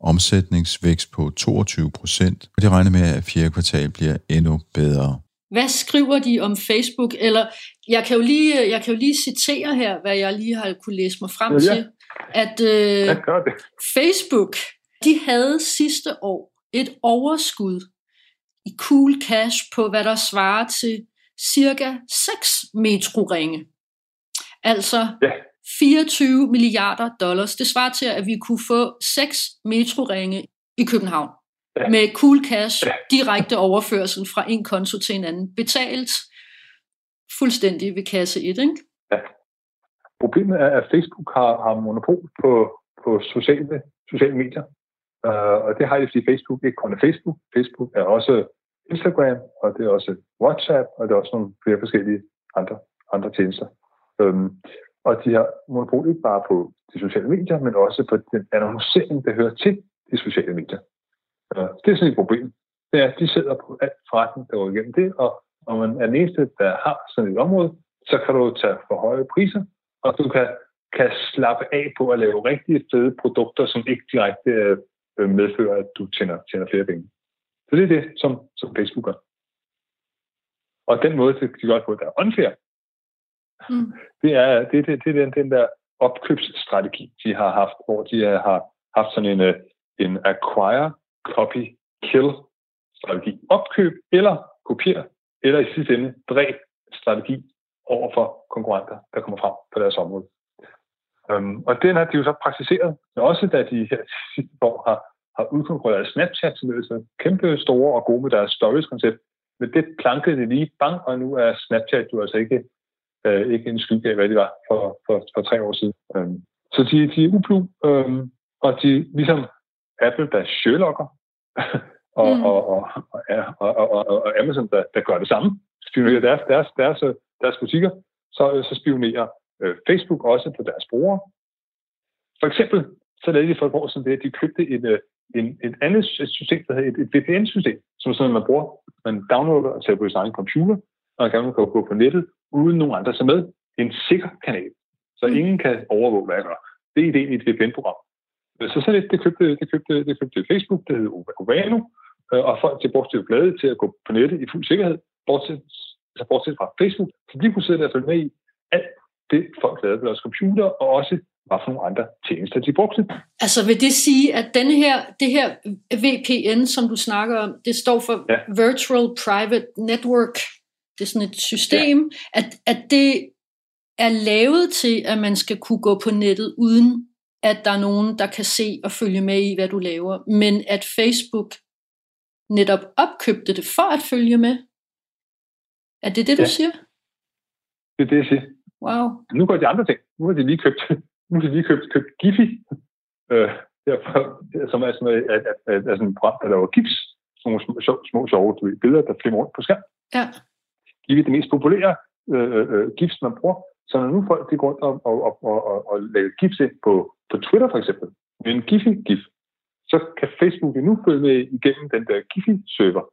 omsætningsvækst på 22 procent, og de regner med, at fjerde kvartal bliver endnu bedre. Hvad skriver de om Facebook? Eller jeg kan jo lige, jeg kan jo lige citere her, hvad jeg lige har kunne læse mig frem ja, til, at øh. Facebook, de havde sidste år et overskud i cool cash på, hvad der svarer til cirka 6 metroringe. Altså ja. 24 milliarder dollars. Det svarer til, at vi kunne få seks metroringe i København. Ja. Med cool cash, ja. direkte overførsel fra en konto til en anden. Betalt fuldstændig ved kasse 1, ikke? Ja. Problemet er, at Facebook har, har monopol på, på sociale, sociale medier. Uh, og det har de, fordi Facebook ikke kun er Facebook. Facebook er også Instagram, og det er også WhatsApp, og det er også nogle flere forskellige andre, andre tjenester. Øhm, og de har monopol ikke bare på de sociale medier, men også på den annoncering, der hører til de sociale medier. Øh, det er sådan et problem. Det er, at de sidder på alt forretning, der går igennem det, og når man er den eneste, der har sådan et område, så kan du tage for høje priser, og du kan kan slappe af på at lave rigtig fede produkter, som ikke direkte øh, medfører, at du tjener, tjener flere penge. Så det er det, som, som Facebook gør. Og den måde, de gør på, der er unfair, mm. det er, det, det, det er den, den der opkøbsstrategi, de har haft, hvor de har haft sådan en, øh, en acquire, copy, kill strategi. Opkøb eller kopier, eller i sidste ende dræb strategi over for konkurrenter, der kommer frem på deres område. Um, og den har de jo så praktiseret, også da de her sidste år har, har udkonkurreret Snapchat, som er kæmpe store og gode med deres stories-koncept. Men det plankede de lige bang, og nu er Snapchat jo altså ikke, øh, ikke en skygge af, hvad det var for, for, for tre år siden. Um, så de, de er ublu, um, og de ligesom Apple, der Sherlocker, [LAUGHS] og, mm. og, og, og, og, og, og Amazon, der, der gør det samme, spionerer deres, deres, deres, deres butikker, så, så spionerer øh, Facebook også på deres brugere. For eksempel, så lavede de for et år siden det, at de købte en, øh, en, et andet system, der hedder et, et VPN-system, som sådan, man bruger, man downloader og sætter på sin egen computer, og kan man gå på nettet, uden nogen andre så med. En sikker kanal, så mm. ingen kan overvåge, hvad jeg gør. Det er ideen i et VPN-program. Så sådan et, det købte, det købte, det købte Facebook, det hedder Ovano, øh, og folk til brugte glade til at gå på nettet i fuld sikkerhed, bortset, altså bortset fra Facebook, så de kunne sidde der og følge med i alt det, folk lavede på deres computer, og også hvad for nogle andre tjenester, de brugte. Altså vil det sige, at denne her, det her VPN, som du snakker om, det står for ja. Virtual Private Network. Det er sådan et system, ja. at, at det er lavet til, at man skal kunne gå på nettet, uden at der er nogen, der kan se og følge med i, hvad du laver. Men at Facebook netop opkøbte det for at følge med. Er det det, du ja. siger? Det er det, jeg siger. Wow. Nu går de andre ting. Nu har de lige købt, [LAUGHS] nu har de lige købt, købt Giphy, øh, derfor, som er sådan, er, er, er, er sådan et program, der laver gips. Sådan nogle små, små, sjove billeder, der flimmer rundt på skærm. Ja. Giphy er det mest populære øh, øh, øh gifts, man bruger. Så når nu folk de går rundt og, og, og, og, og, laver gifs ind på, på Twitter for eksempel, med en Giphy-gif, så kan Facebook nu følge med igennem den der Giphy-server,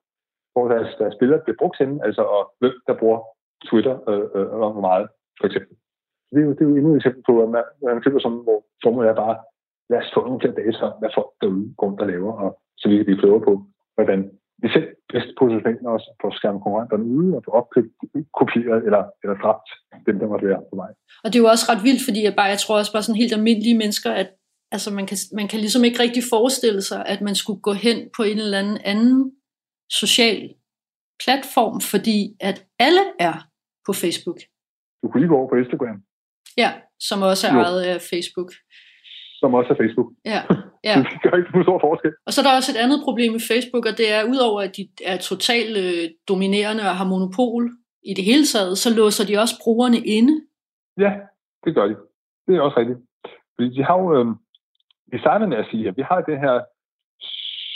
hvor deres, deres billeder bliver brugt henne, altså og hvem der bruger Twitter øh, øh, øh, og hvor meget, for eksempel. Så Det er jo, det er jo endnu et eksempel på, at man, man køber sådan, hvor formålet er bare, lad os få nogle flere data om, hvad folk derude går rundt og laver, og så vi kan blive klogere på, hvordan vi selv bedst positionerer os for at skærme konkurrenterne ude og få opkøbt, kopieret eller, eller dræbt dem, der måtte være på vej. Og det er jo også ret vildt, fordi jeg, bare, jeg tror også bare sådan helt almindelige mennesker, at altså man kan, man kan ligesom ikke rigtig forestille sig, at man skulle gå hen på en eller anden anden social platform, fordi at alle er på Facebook. Du kunne lige gå over på Instagram. Ja, som også er jo. ejet af Facebook. Som også er Facebook. Ja, [LAUGHS] ja. det gør ikke stor forskel. Og så er der også et andet problem med Facebook, og det er, udover at de er totalt øh, dominerende og har monopol i det hele taget, så låser de også brugerne inde. Ja, det gør de. Det er også rigtigt. Fordi de har jo, øh, starter med at sige, at vi har det her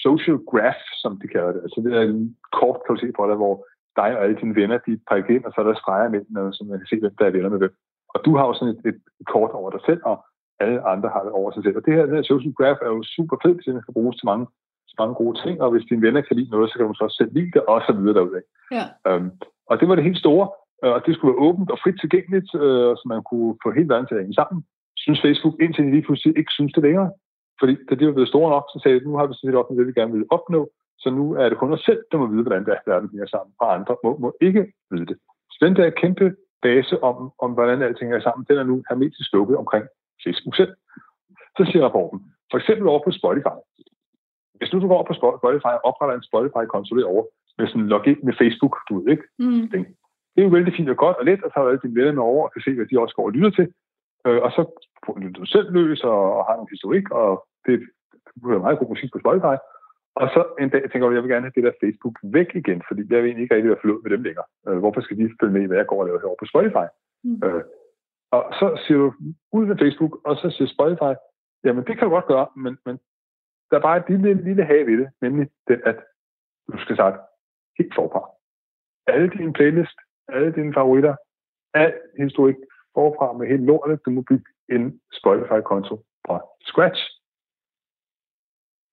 social graph, som de kalder det. Altså det er en kort, kan du se på det, hvor dig og alle dine venner, de prikker ind, og så er der streger med, så man kan se, hvem der er venner med hvem. Og du har jo sådan et, et kort over dig selv, og alle andre har det over sig selv. Og det her, det her social graph er jo super fedt, hvis det kan bruges til mange, til mange gode ting, og hvis dine venner kan lide noget, så kan du så også selv lide det, og så videre derudad. Ja. Um, og det var det helt store, og det skulle være åbent og frit tilgængeligt, øh, så man kunne få hele verden til at hænge sammen. Synes Facebook, indtil de lige pludselig ikke synes det længere. Fordi da de var blevet store nok, så sagde de, nu har vi set op med det, vi gerne vil opnå, så nu er det kun os selv, der må vide, hvordan det er, verden hænger sammen, og andre må, må ikke vide det. Så den der kæmpe base om, om hvordan alting er sammen, den er nu hermetisk lukket omkring Facebook selv. Så siger rapporten, for eksempel over på Spotify. Hvis nu du går over på Spotify og opretter en Spotify-konto over med sådan en login med Facebook, du ved ikke, mm. det er jo vældig fint og godt og let, at tage alle dine venner med over og kan se, hvad de også går og lytter til. Øh, og så får du selv løs og, og har nogle historik, og det, det er meget god musik på Spotify. Og så en dag tænker jeg, jeg vil gerne have det der Facebook væk igen, fordi jeg vil egentlig ikke rigtig være forlod med dem længere. Øh, hvorfor skal de følge med i, hvad jeg går og laver herovre på Spotify? Mm. Øh, og så siger du ud med Facebook, og så siger Spotify, jamen det kan du godt gøre, men, men der er bare et lille, lille have i det, nemlig den, at du skal starte helt forfra. Alle dine playlist, alle dine favoritter, al historik forfra med hele lortet. Du må bygge en Spotify-konto fra scratch.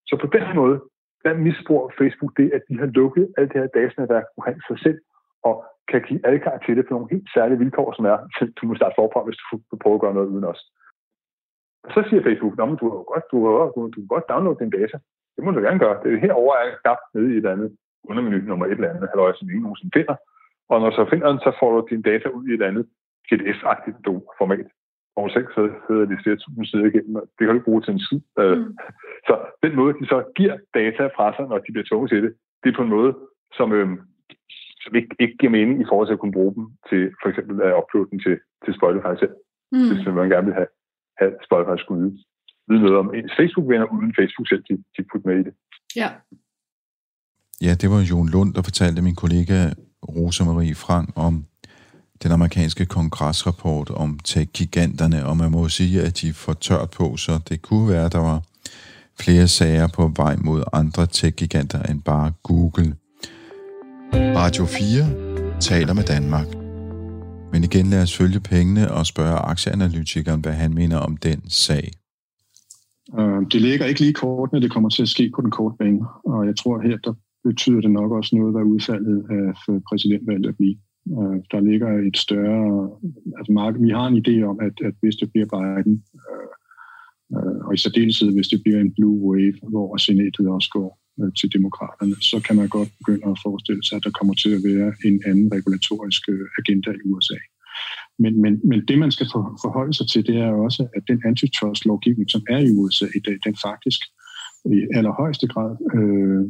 Så på den måde, der misbruger Facebook det, at de har lukket alt det her datanetværk omkring sig selv, og kan give adgang til det på nogle helt særlige vilkår, som er, at du må starte forfra, hvis du prøver at gøre noget uden os. Og så siger Facebook, at du, har godt, du, har, du, du kan godt downloade din data. Det må du gerne gøre. Det er herovre er knap nede i et andet undermenu nummer et eller andet, eller som ingen nogensinde finder. Og når så finder den, så får du dine data ud i et andet PDF-agtigt format. Du selv sidder de flere tusind sider igennem, det kan du ikke bruge til en skid. Øh, mm. Så den måde, de så giver data fra sig, når de bliver tvunget til det, det er på en måde, som, øhm, som ikke, ikke giver mening i forhold til at kunne bruge dem til for eksempel at uploade den til, til Spotify selv. Mm. Hvis man gerne vil have, have Spotify skulle vide, noget om ens Facebook-venner, uden Facebook selv, de, de putter med i det. Ja. Ja, det var Jon Lund, der fortalte min kollega Rosa Marie Frank om den amerikanske kongresrapport om tech-giganterne, og man må sige, at de får tørt på, så det kunne være, at der var flere sager på vej mod andre tech-giganter end bare Google. Radio 4 taler med Danmark. Men igen lad os følge pengene og spørge aktieanalytikeren, hvad han mener om den sag. Øh, det ligger ikke lige kortene, det kommer til at ske på den korte bane, og jeg tror her, der betyder det nok også noget, hvad udfaldet af præsidentvalget at blive. Øh, der ligger et større... Altså, marked, vi har en idé om, at, at hvis det bliver Biden, øh, og i særdeleshed hvis det bliver en blue wave, hvor senatet også går Øh, til demokraterne, så kan man godt begynde at forestille sig, at der kommer til at være en anden regulatorisk øh, agenda i USA. Men, men, men det, man skal forholde sig til, det er også, at den antitrust-lovgivning, som er i USA i dag, den faktisk i allerhøjeste grad øh,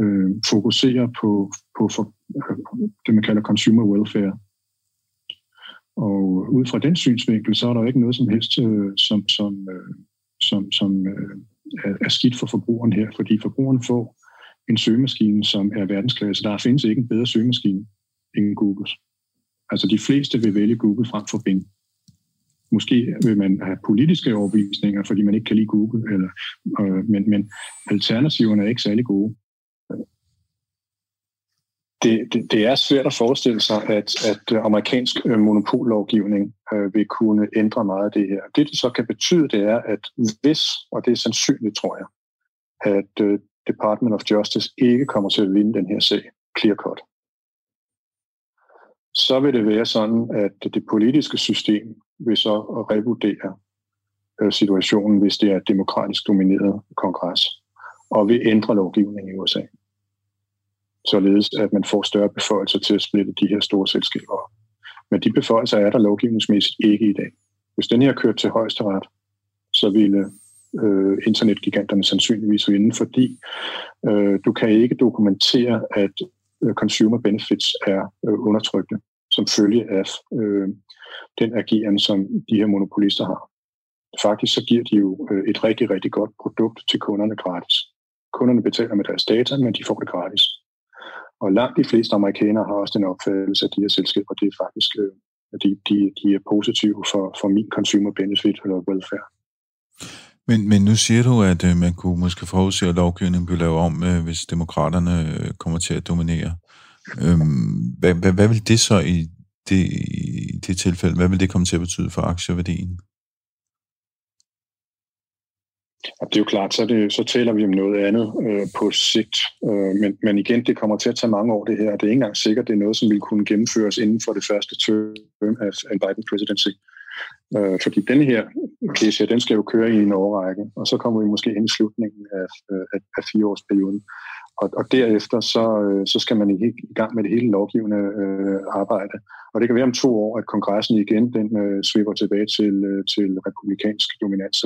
øh, fokuserer på, på for, øh, det, man kalder consumer welfare. Og ud fra den synsvinkel, så er der jo ikke noget som helst, øh, som, som, øh, som, som øh, er skidt for forbrugeren her, fordi forbrugeren får en søgemaskine, som er verdensklasse. Der findes ikke en bedre søgemaskine end Googles. Altså de fleste vil vælge Google frem for Bing. Måske vil man have politiske overbevisninger, fordi man ikke kan lide Google, eller, øh, men, men alternativerne er ikke særlig gode det, det, det er svært at forestille sig, at, at øh, amerikansk øh, monopollovgivning øh, vil kunne ændre meget af det her. Det, det så kan betyde, det er, at hvis, og det er sandsynligt, tror jeg, at øh, Department of Justice ikke kommer til at vinde den her sag clear cut, så vil det være sådan, at det politiske system vil så revurdere øh, situationen, hvis det er et demokratisk domineret kongres, og vil ændre lovgivningen i USA således at man får større beføjelser til at splitte de her store selskaber op. Men de beføjelser er der lovgivningsmæssigt ikke i dag. Hvis den her kørt til højesteret, så ville øh, internetgiganterne sandsynligvis vinde, fordi øh, du kan ikke dokumentere, at øh, consumer benefits er øh, undertrykte som følge af øh, den ageren, som de her monopolister har. Faktisk så giver de jo øh, et rigtig, rigtig godt produkt til kunderne gratis. Kunderne betaler med deres data, men de får det gratis. Og langt de fleste amerikanere har også den opfattelse, at de her selskaber, det er faktisk, øh, at de, de, de er positive for, for min consumer benefit eller velfærd. Men, men nu siger du, at øh, man kunne måske forudse, at lovgivningen bliver lavet om, øh, hvis demokraterne øh, kommer til at dominere. Øhm, hvad, hvad, hvad vil det så i det, i det tilfælde, hvad vil det komme til at betyde for aktieværdien? Og det er jo klart, så, det, så taler vi om noget andet øh, på sigt. Øh, men, men igen, det kommer til at tage mange år det her. Det er ikke engang sikkert, det er noget, som vil kunne gennemføres inden for det første term af en Biden presidency. Øh, fordi den her case her, den skal jo køre i en årrække, og så kommer vi måske ind i slutningen af, øh, af, af fireårsperioden. Og, og derefter så, øh, så skal man i, i gang med det hele lovgivende øh, arbejde. Og det kan være om to år, at kongressen igen den øh, svipper tilbage til, øh, til republikansk dominans.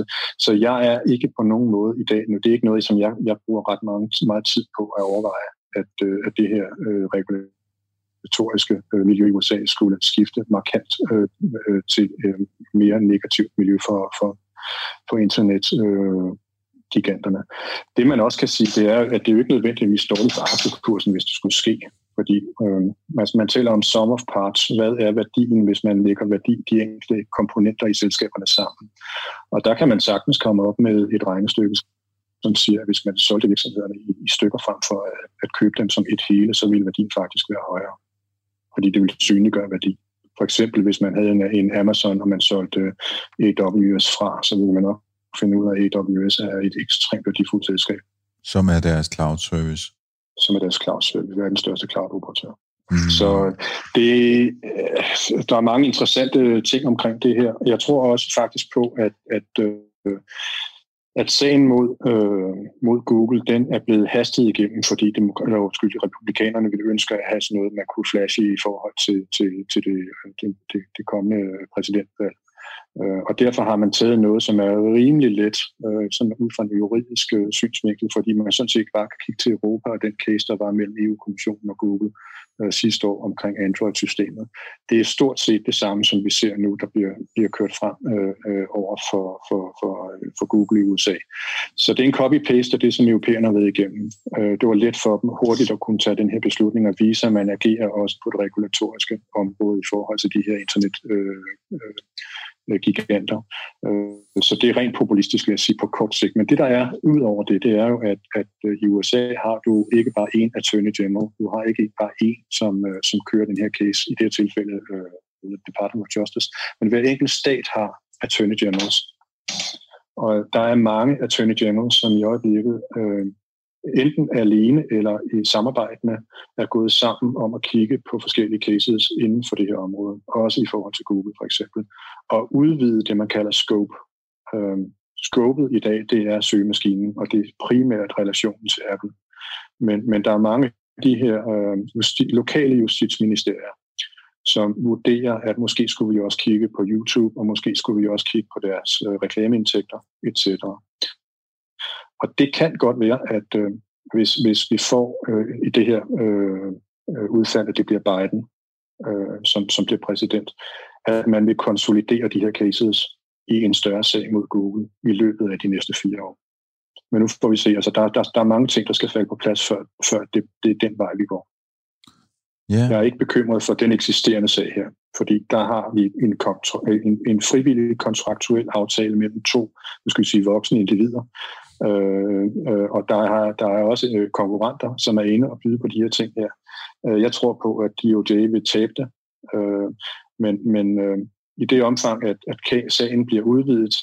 Så jeg er ikke på nogen måde i dag, nu det er ikke noget, som jeg, jeg bruger ret meget, meget tid på at overveje, at, øh, at det her øh, regulatoriske øh, miljø i USA skulle skifte markant øh, øh, til øh, mere negativt miljø for, for, for internet. Øh, giganterne. Det man også kan sige, det er, at det er jo ikke nødvendigvis dårligt for aktiekursen, hvis det skulle ske. Fordi øh, altså man taler om sum of parts. Hvad er værdien, hvis man lægger værdi de enkelte komponenter i selskaberne sammen? Og der kan man sagtens komme op med et regnestykke, som siger, at hvis man solgte virksomhederne i, i stykker frem for at, at købe dem som et hele, så ville værdien faktisk være højere. Fordi det ville synliggøre værdi. For eksempel, hvis man havde en, en Amazon, og man solgte AWS fra, så ville man nok finde ud af, at AWS er et ekstremt værdifuldt selskab. Som er deres cloud service. Som er deres cloud service. Det er den største cloud-operatør. Mm. Så det, øh, der er mange interessante ting omkring det her. Jeg tror også faktisk på, at, at øh, at sagen mod, øh, mod Google, den er blevet hastet igennem, fordi dem, eller, undskyld, republikanerne ville ønske at have sådan noget, man kunne flashe i forhold til, til, til det, det, det, det kommende præsidentvalg. Øh, og derfor har man taget noget, som er rimelig let, øh, sådan ud fra en juridisk øh, synsvinkel, fordi man sådan set bare kan kigge til Europa og den case, der var mellem EU-kommissionen og Google øh, sidste år omkring Android-systemet. Det er stort set det samme, som vi ser nu, der bliver, bliver kørt frem øh, øh over for, for, for, øh, for Google i USA. Så det er en copy-paste af det, som europæerne har været igennem. Øh, det var let for dem hurtigt at kunne tage den her beslutning og vise, at man agerer også på det regulatoriske område i forhold til de her internet øh, Øh, giganter. Øh, så det er rent populistisk, vil jeg sige, på kort sigt. Men det, der er ud over det, det er jo, at, at øh, i USA har du ikke bare én attorney general. Du har ikke bare én, som, øh, som kører den her case, i det her tilfælde uh, Department of Justice. Men hver enkelt stat har attorney generals. Og der er mange attorney generals, som i øjeblikket øh, enten alene eller i samarbejdende er gået sammen om at kigge på forskellige cases inden for det her område, også i forhold til Google for eksempel, og udvide det, man kalder scope. Øhm, scopet i dag, det er søgemaskinen, og det er primært relationen til Apple. Men, men der er mange af de her øh, justi- lokale justitsministerier, som vurderer, at måske skulle vi også kigge på YouTube, og måske skulle vi også kigge på deres øh, reklameindtægter, etc. Og det kan godt være, at øh, hvis, hvis vi får øh, i det her øh, øh, udfald, at det bliver Biden, øh, som, som bliver præsident, at man vil konsolidere de her cases i en større sag mod Google i løbet af de næste fire år. Men nu får vi se, altså der, der, der er mange ting, der skal falde på plads, før, før det, det er den vej, vi går. Yeah. Jeg er ikke bekymret for den eksisterende sag her, fordi der har vi en, en, en frivillig kontraktuel aftale mellem to, nu skal vi sige, voksne individer, Øh, øh, og der er, der er også øh, konkurrenter, som er inde og byde på de her ting her. Øh, jeg tror på, at DOJ vil tabe det, øh, men, men øh, i det omfang, at, at sagen bliver udvidet,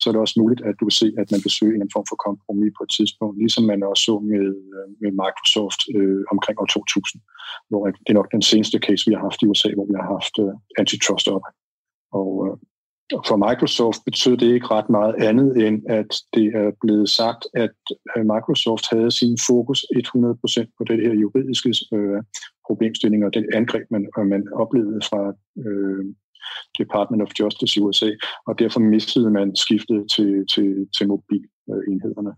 så er det også muligt, at du kan se, at man vil søge en form for kompromis på et tidspunkt, ligesom man også så med, øh, med Microsoft øh, omkring år 2000, hvor det er nok den seneste case, vi har haft i USA, hvor vi har haft øh, antitrust op. Og øh, for Microsoft betød det ikke ret meget andet end, at det er blevet sagt, at øh, Microsoft havde sin fokus 100% på det her juridiske øh, problemstilling og det angreb, man, man oplevede fra øh, Department of Justice i USA, og derfor mistede man skiftet til, til, til mobilenhederne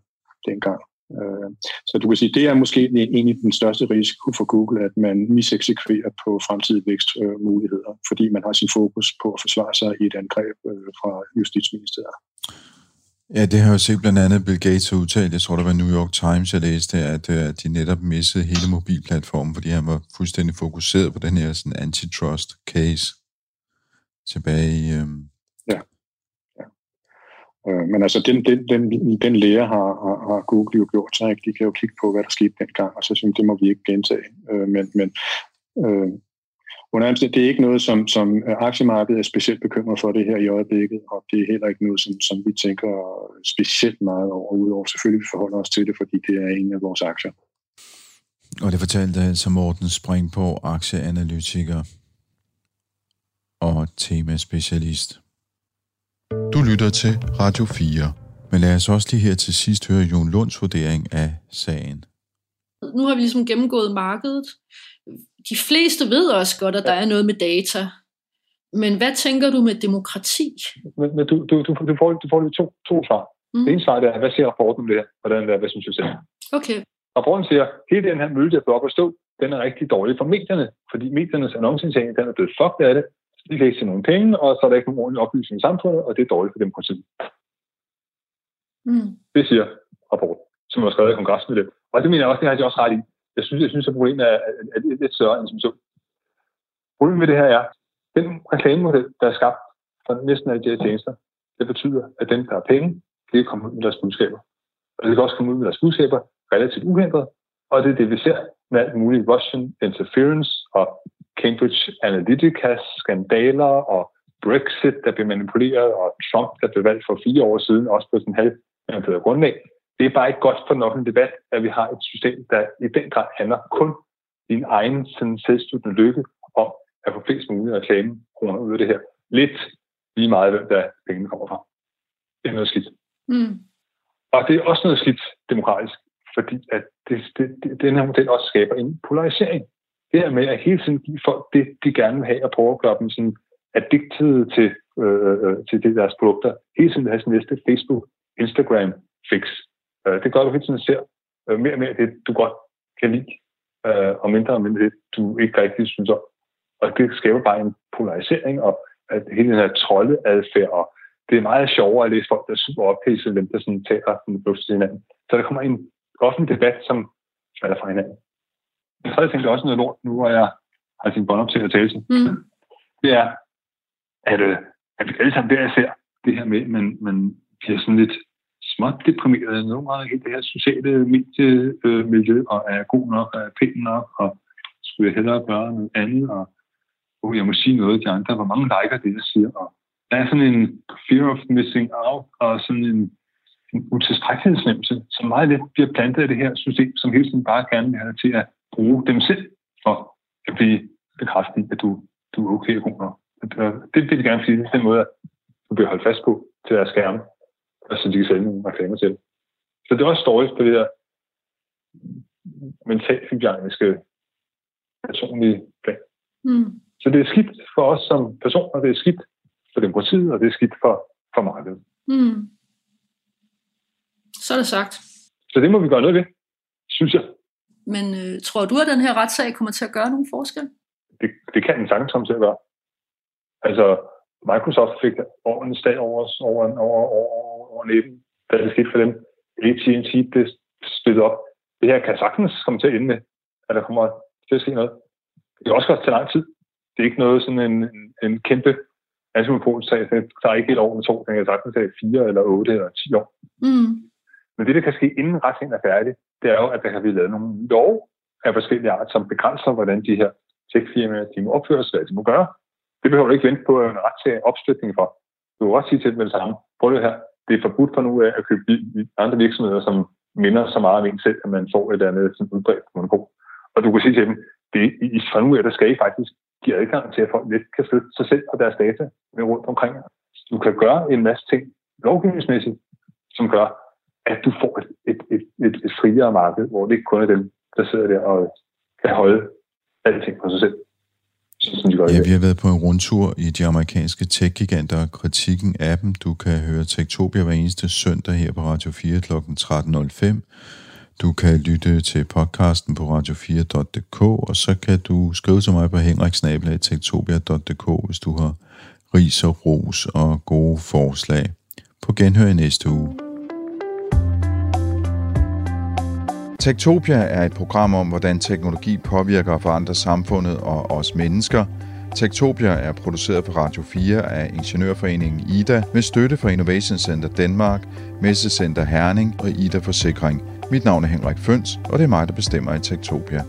dengang. Øh, så du kan sige, det er måske egentlig den største risiko for Google, at man miseksekverer på fremtidige vækstmuligheder, fordi man har sin fokus på at forsvare sig i et angreb øh, fra Justitsministeriet. Ja, det har jeg jo set blandt andet Bill Gates har udtalt, jeg tror det var New York Times, jeg læste, at, øh, at de netop missede hele mobilplatformen, fordi han var fuldstændig fokuseret på den her sådan antitrust case tilbage i, øhm, Øh, men altså, den, den, den, den lære har, har, har Google jo gjort sig. Ikke? De kan jo kigge på, hvad der skete dengang, og så synes det må vi ikke gentage. Øh, men men øh, under det er ikke noget, som, som øh, aktiemarkedet er specielt bekymret for det her i øjeblikket, og det er heller ikke noget, som, som vi tænker specielt meget over, udover selvfølgelig vi forholder os til det, fordi det er en af vores aktier. Og det fortalte altså Morten Spring på aktieanalytiker og temaspecialist. Du lytter til Radio 4, men lad os også lige her til sidst høre Jon Lunds vurdering af sagen. Nu har vi ligesom gennemgået markedet. De fleste ved også godt, at der er noget med data. Men hvad tænker du med demokrati? Men, men du, du, du, du, får, du får to, to svar. Mm. Det ene svar er, hvad siger rapporten om det her? Hvordan er hvad synes du selv? Okay. Rapporten siger, at hele den her mølle, der er op at stå, den er rigtig dårlig for medierne, fordi mediernes annonceindsætning, den er blevet fucked af det, de kan ikke se nogen penge, og så er der ikke nogen ordentlig oplysning i samfundet, og det er dårligt for demokratiet. Mm. Det siger rapporten, som var skrevet af kongresmedlem. Og det mener jeg også, det har jeg også ret i. Jeg synes, jeg synes at problemet er, er, er lidt større end som så. Problemet med det her er, den reklamemodel, der er skabt for næsten alle de her tjenester, det betyder, at dem, der har penge, det kan komme ud med deres budskaber. Og det kan også komme ud med deres budskaber relativt uhindret, og det er det, vi ser med alt muligt Russian interference og Cambridge Analytica-skandaler og Brexit, der blev manipuleret, og Trump, der blev valgt for fire år siden, også på sådan en halv grundlag. Det er bare ikke godt for nok en debat, at vi har et system, der i den grad handler kun din egen sådan selvstudende lykke om at få flest mulige reklame kroner ud af det her. Lidt lige meget, hvem der pengene kommer fra. det er noget skidt. Mm. Og det er også noget skidt demokratisk, fordi at det, det, det, den her model også skaber en polarisering. Det her med at hele tiden give folk det, de gerne vil have, og prøve at gøre dem sådan addicted til, øh, øh, øh til det, deres produkter. Hele tiden vil have sin næste Facebook, Instagram fix. Øh, det gør du hele tiden ser øh, mere og mere det, du godt kan lide, øh, og mindre og mindre det, du ikke rigtig synes om. Og det skaber bare en polarisering, og at hele den her troldeadfærd, og det er meget sjovere at læse folk, der er super ophidset, dem der sådan taler sådan til hinanden. Så der kommer en offentlig debat, som falder fra hinanden. Jeg tredje ting, der også noget lort, nu hvor jeg har sin bånd op til at tale til. Mm. Det er, at, øh, at vi alle sammen der ser det her med, men man bliver sådan lidt småt deprimeret. Nogle gange helt det her sociale mediemiljø, øh, og er god nok, og er pæn nok, og skulle jeg hellere gøre noget andet, og oh, jeg må sige noget til andre, hvor mange liker det, jeg siger, og der er sådan en fear of missing out, og sådan en, en utilstrækkelighedsnemmelse, som meget let bliver plantet i det her system, som hele tiden bare gerne vil have til at bruge dem selv for at blive bekræftet at du, du er okay og god nok. Det vil de gerne sige, det er den måde, du bliver holdt fast på til deres skærme, og så de kan sælge nogle reklamer til. Så det er også dårligt på det der mentalt hygiejniske personlige plan. Mm. Så det er skidt for os som personer, det er skidt for demokratiet, og det er skidt for, for markedet. Mm. Så er det sagt. Så det må vi gøre noget ved, synes jeg. Men øh, tror du, at den her retssag kommer til at gøre nogen forskel? Det, det kan den sagtens komme til at gøre. Altså, Microsoft fik over en slag over, over, over, over, over 19, da det skete for dem. AT&T blev spillet op. Det her kan sagtens komme til at ende med, at der kommer til at ske noget. Det kan også godt tage lang tid. Det er ikke noget sådan en, en, en kæmpe antimonopolsag. Det tager ikke et år eller to. Den kan sagtens tage fire eller otte eller ti år. Mm. Men det, der kan ske inden retssagen er færdig, det er jo, at der kan blive lavet nogle lov af forskellige art, som begrænser, hvordan de her techfirmaer de må opføre sig, hvad de må gøre. Det behøver du ikke vente på en retssag opstøtning for. Du kan også sige til dem med det samme. Prøv det her. Det er forbudt for nu at købe andre virksomheder, som minder så meget om en selv, at man får et andet sådan udbredt monopol. Og du kan sige til dem, det, i, fra nu af, der skal I faktisk give adgang til, at folk lidt kan flytte sig selv og deres data med rundt omkring. Du kan gøre en masse ting lovgivningsmæssigt, som gør, at du får et, et, et, et, et friere marked, hvor det ikke kun er dem, der sidder der og kan holde alting for sig selv. Ja, vi har været på en rundtur i de amerikanske tech-giganter og kritikken af dem. Du kan høre Tektopia hver eneste søndag her på Radio 4 kl. 13.05 du kan lytte til podcasten på radio4.dk, og så kan du skrive til mig på henriksnabelag.tektopia.dk, hvis du har ris og ros og gode forslag. På genhør i næste uge. Tektopia er et program om, hvordan teknologi påvirker og forandrer samfundet og os mennesker. Tektopia er produceret på Radio 4 af Ingeniørforeningen IDA med støtte fra Innovation Center Danmark, Messecenter Herning og IDA Forsikring – mit navn er Henrik Føns, og det er mig, der bestemmer i Tektopia.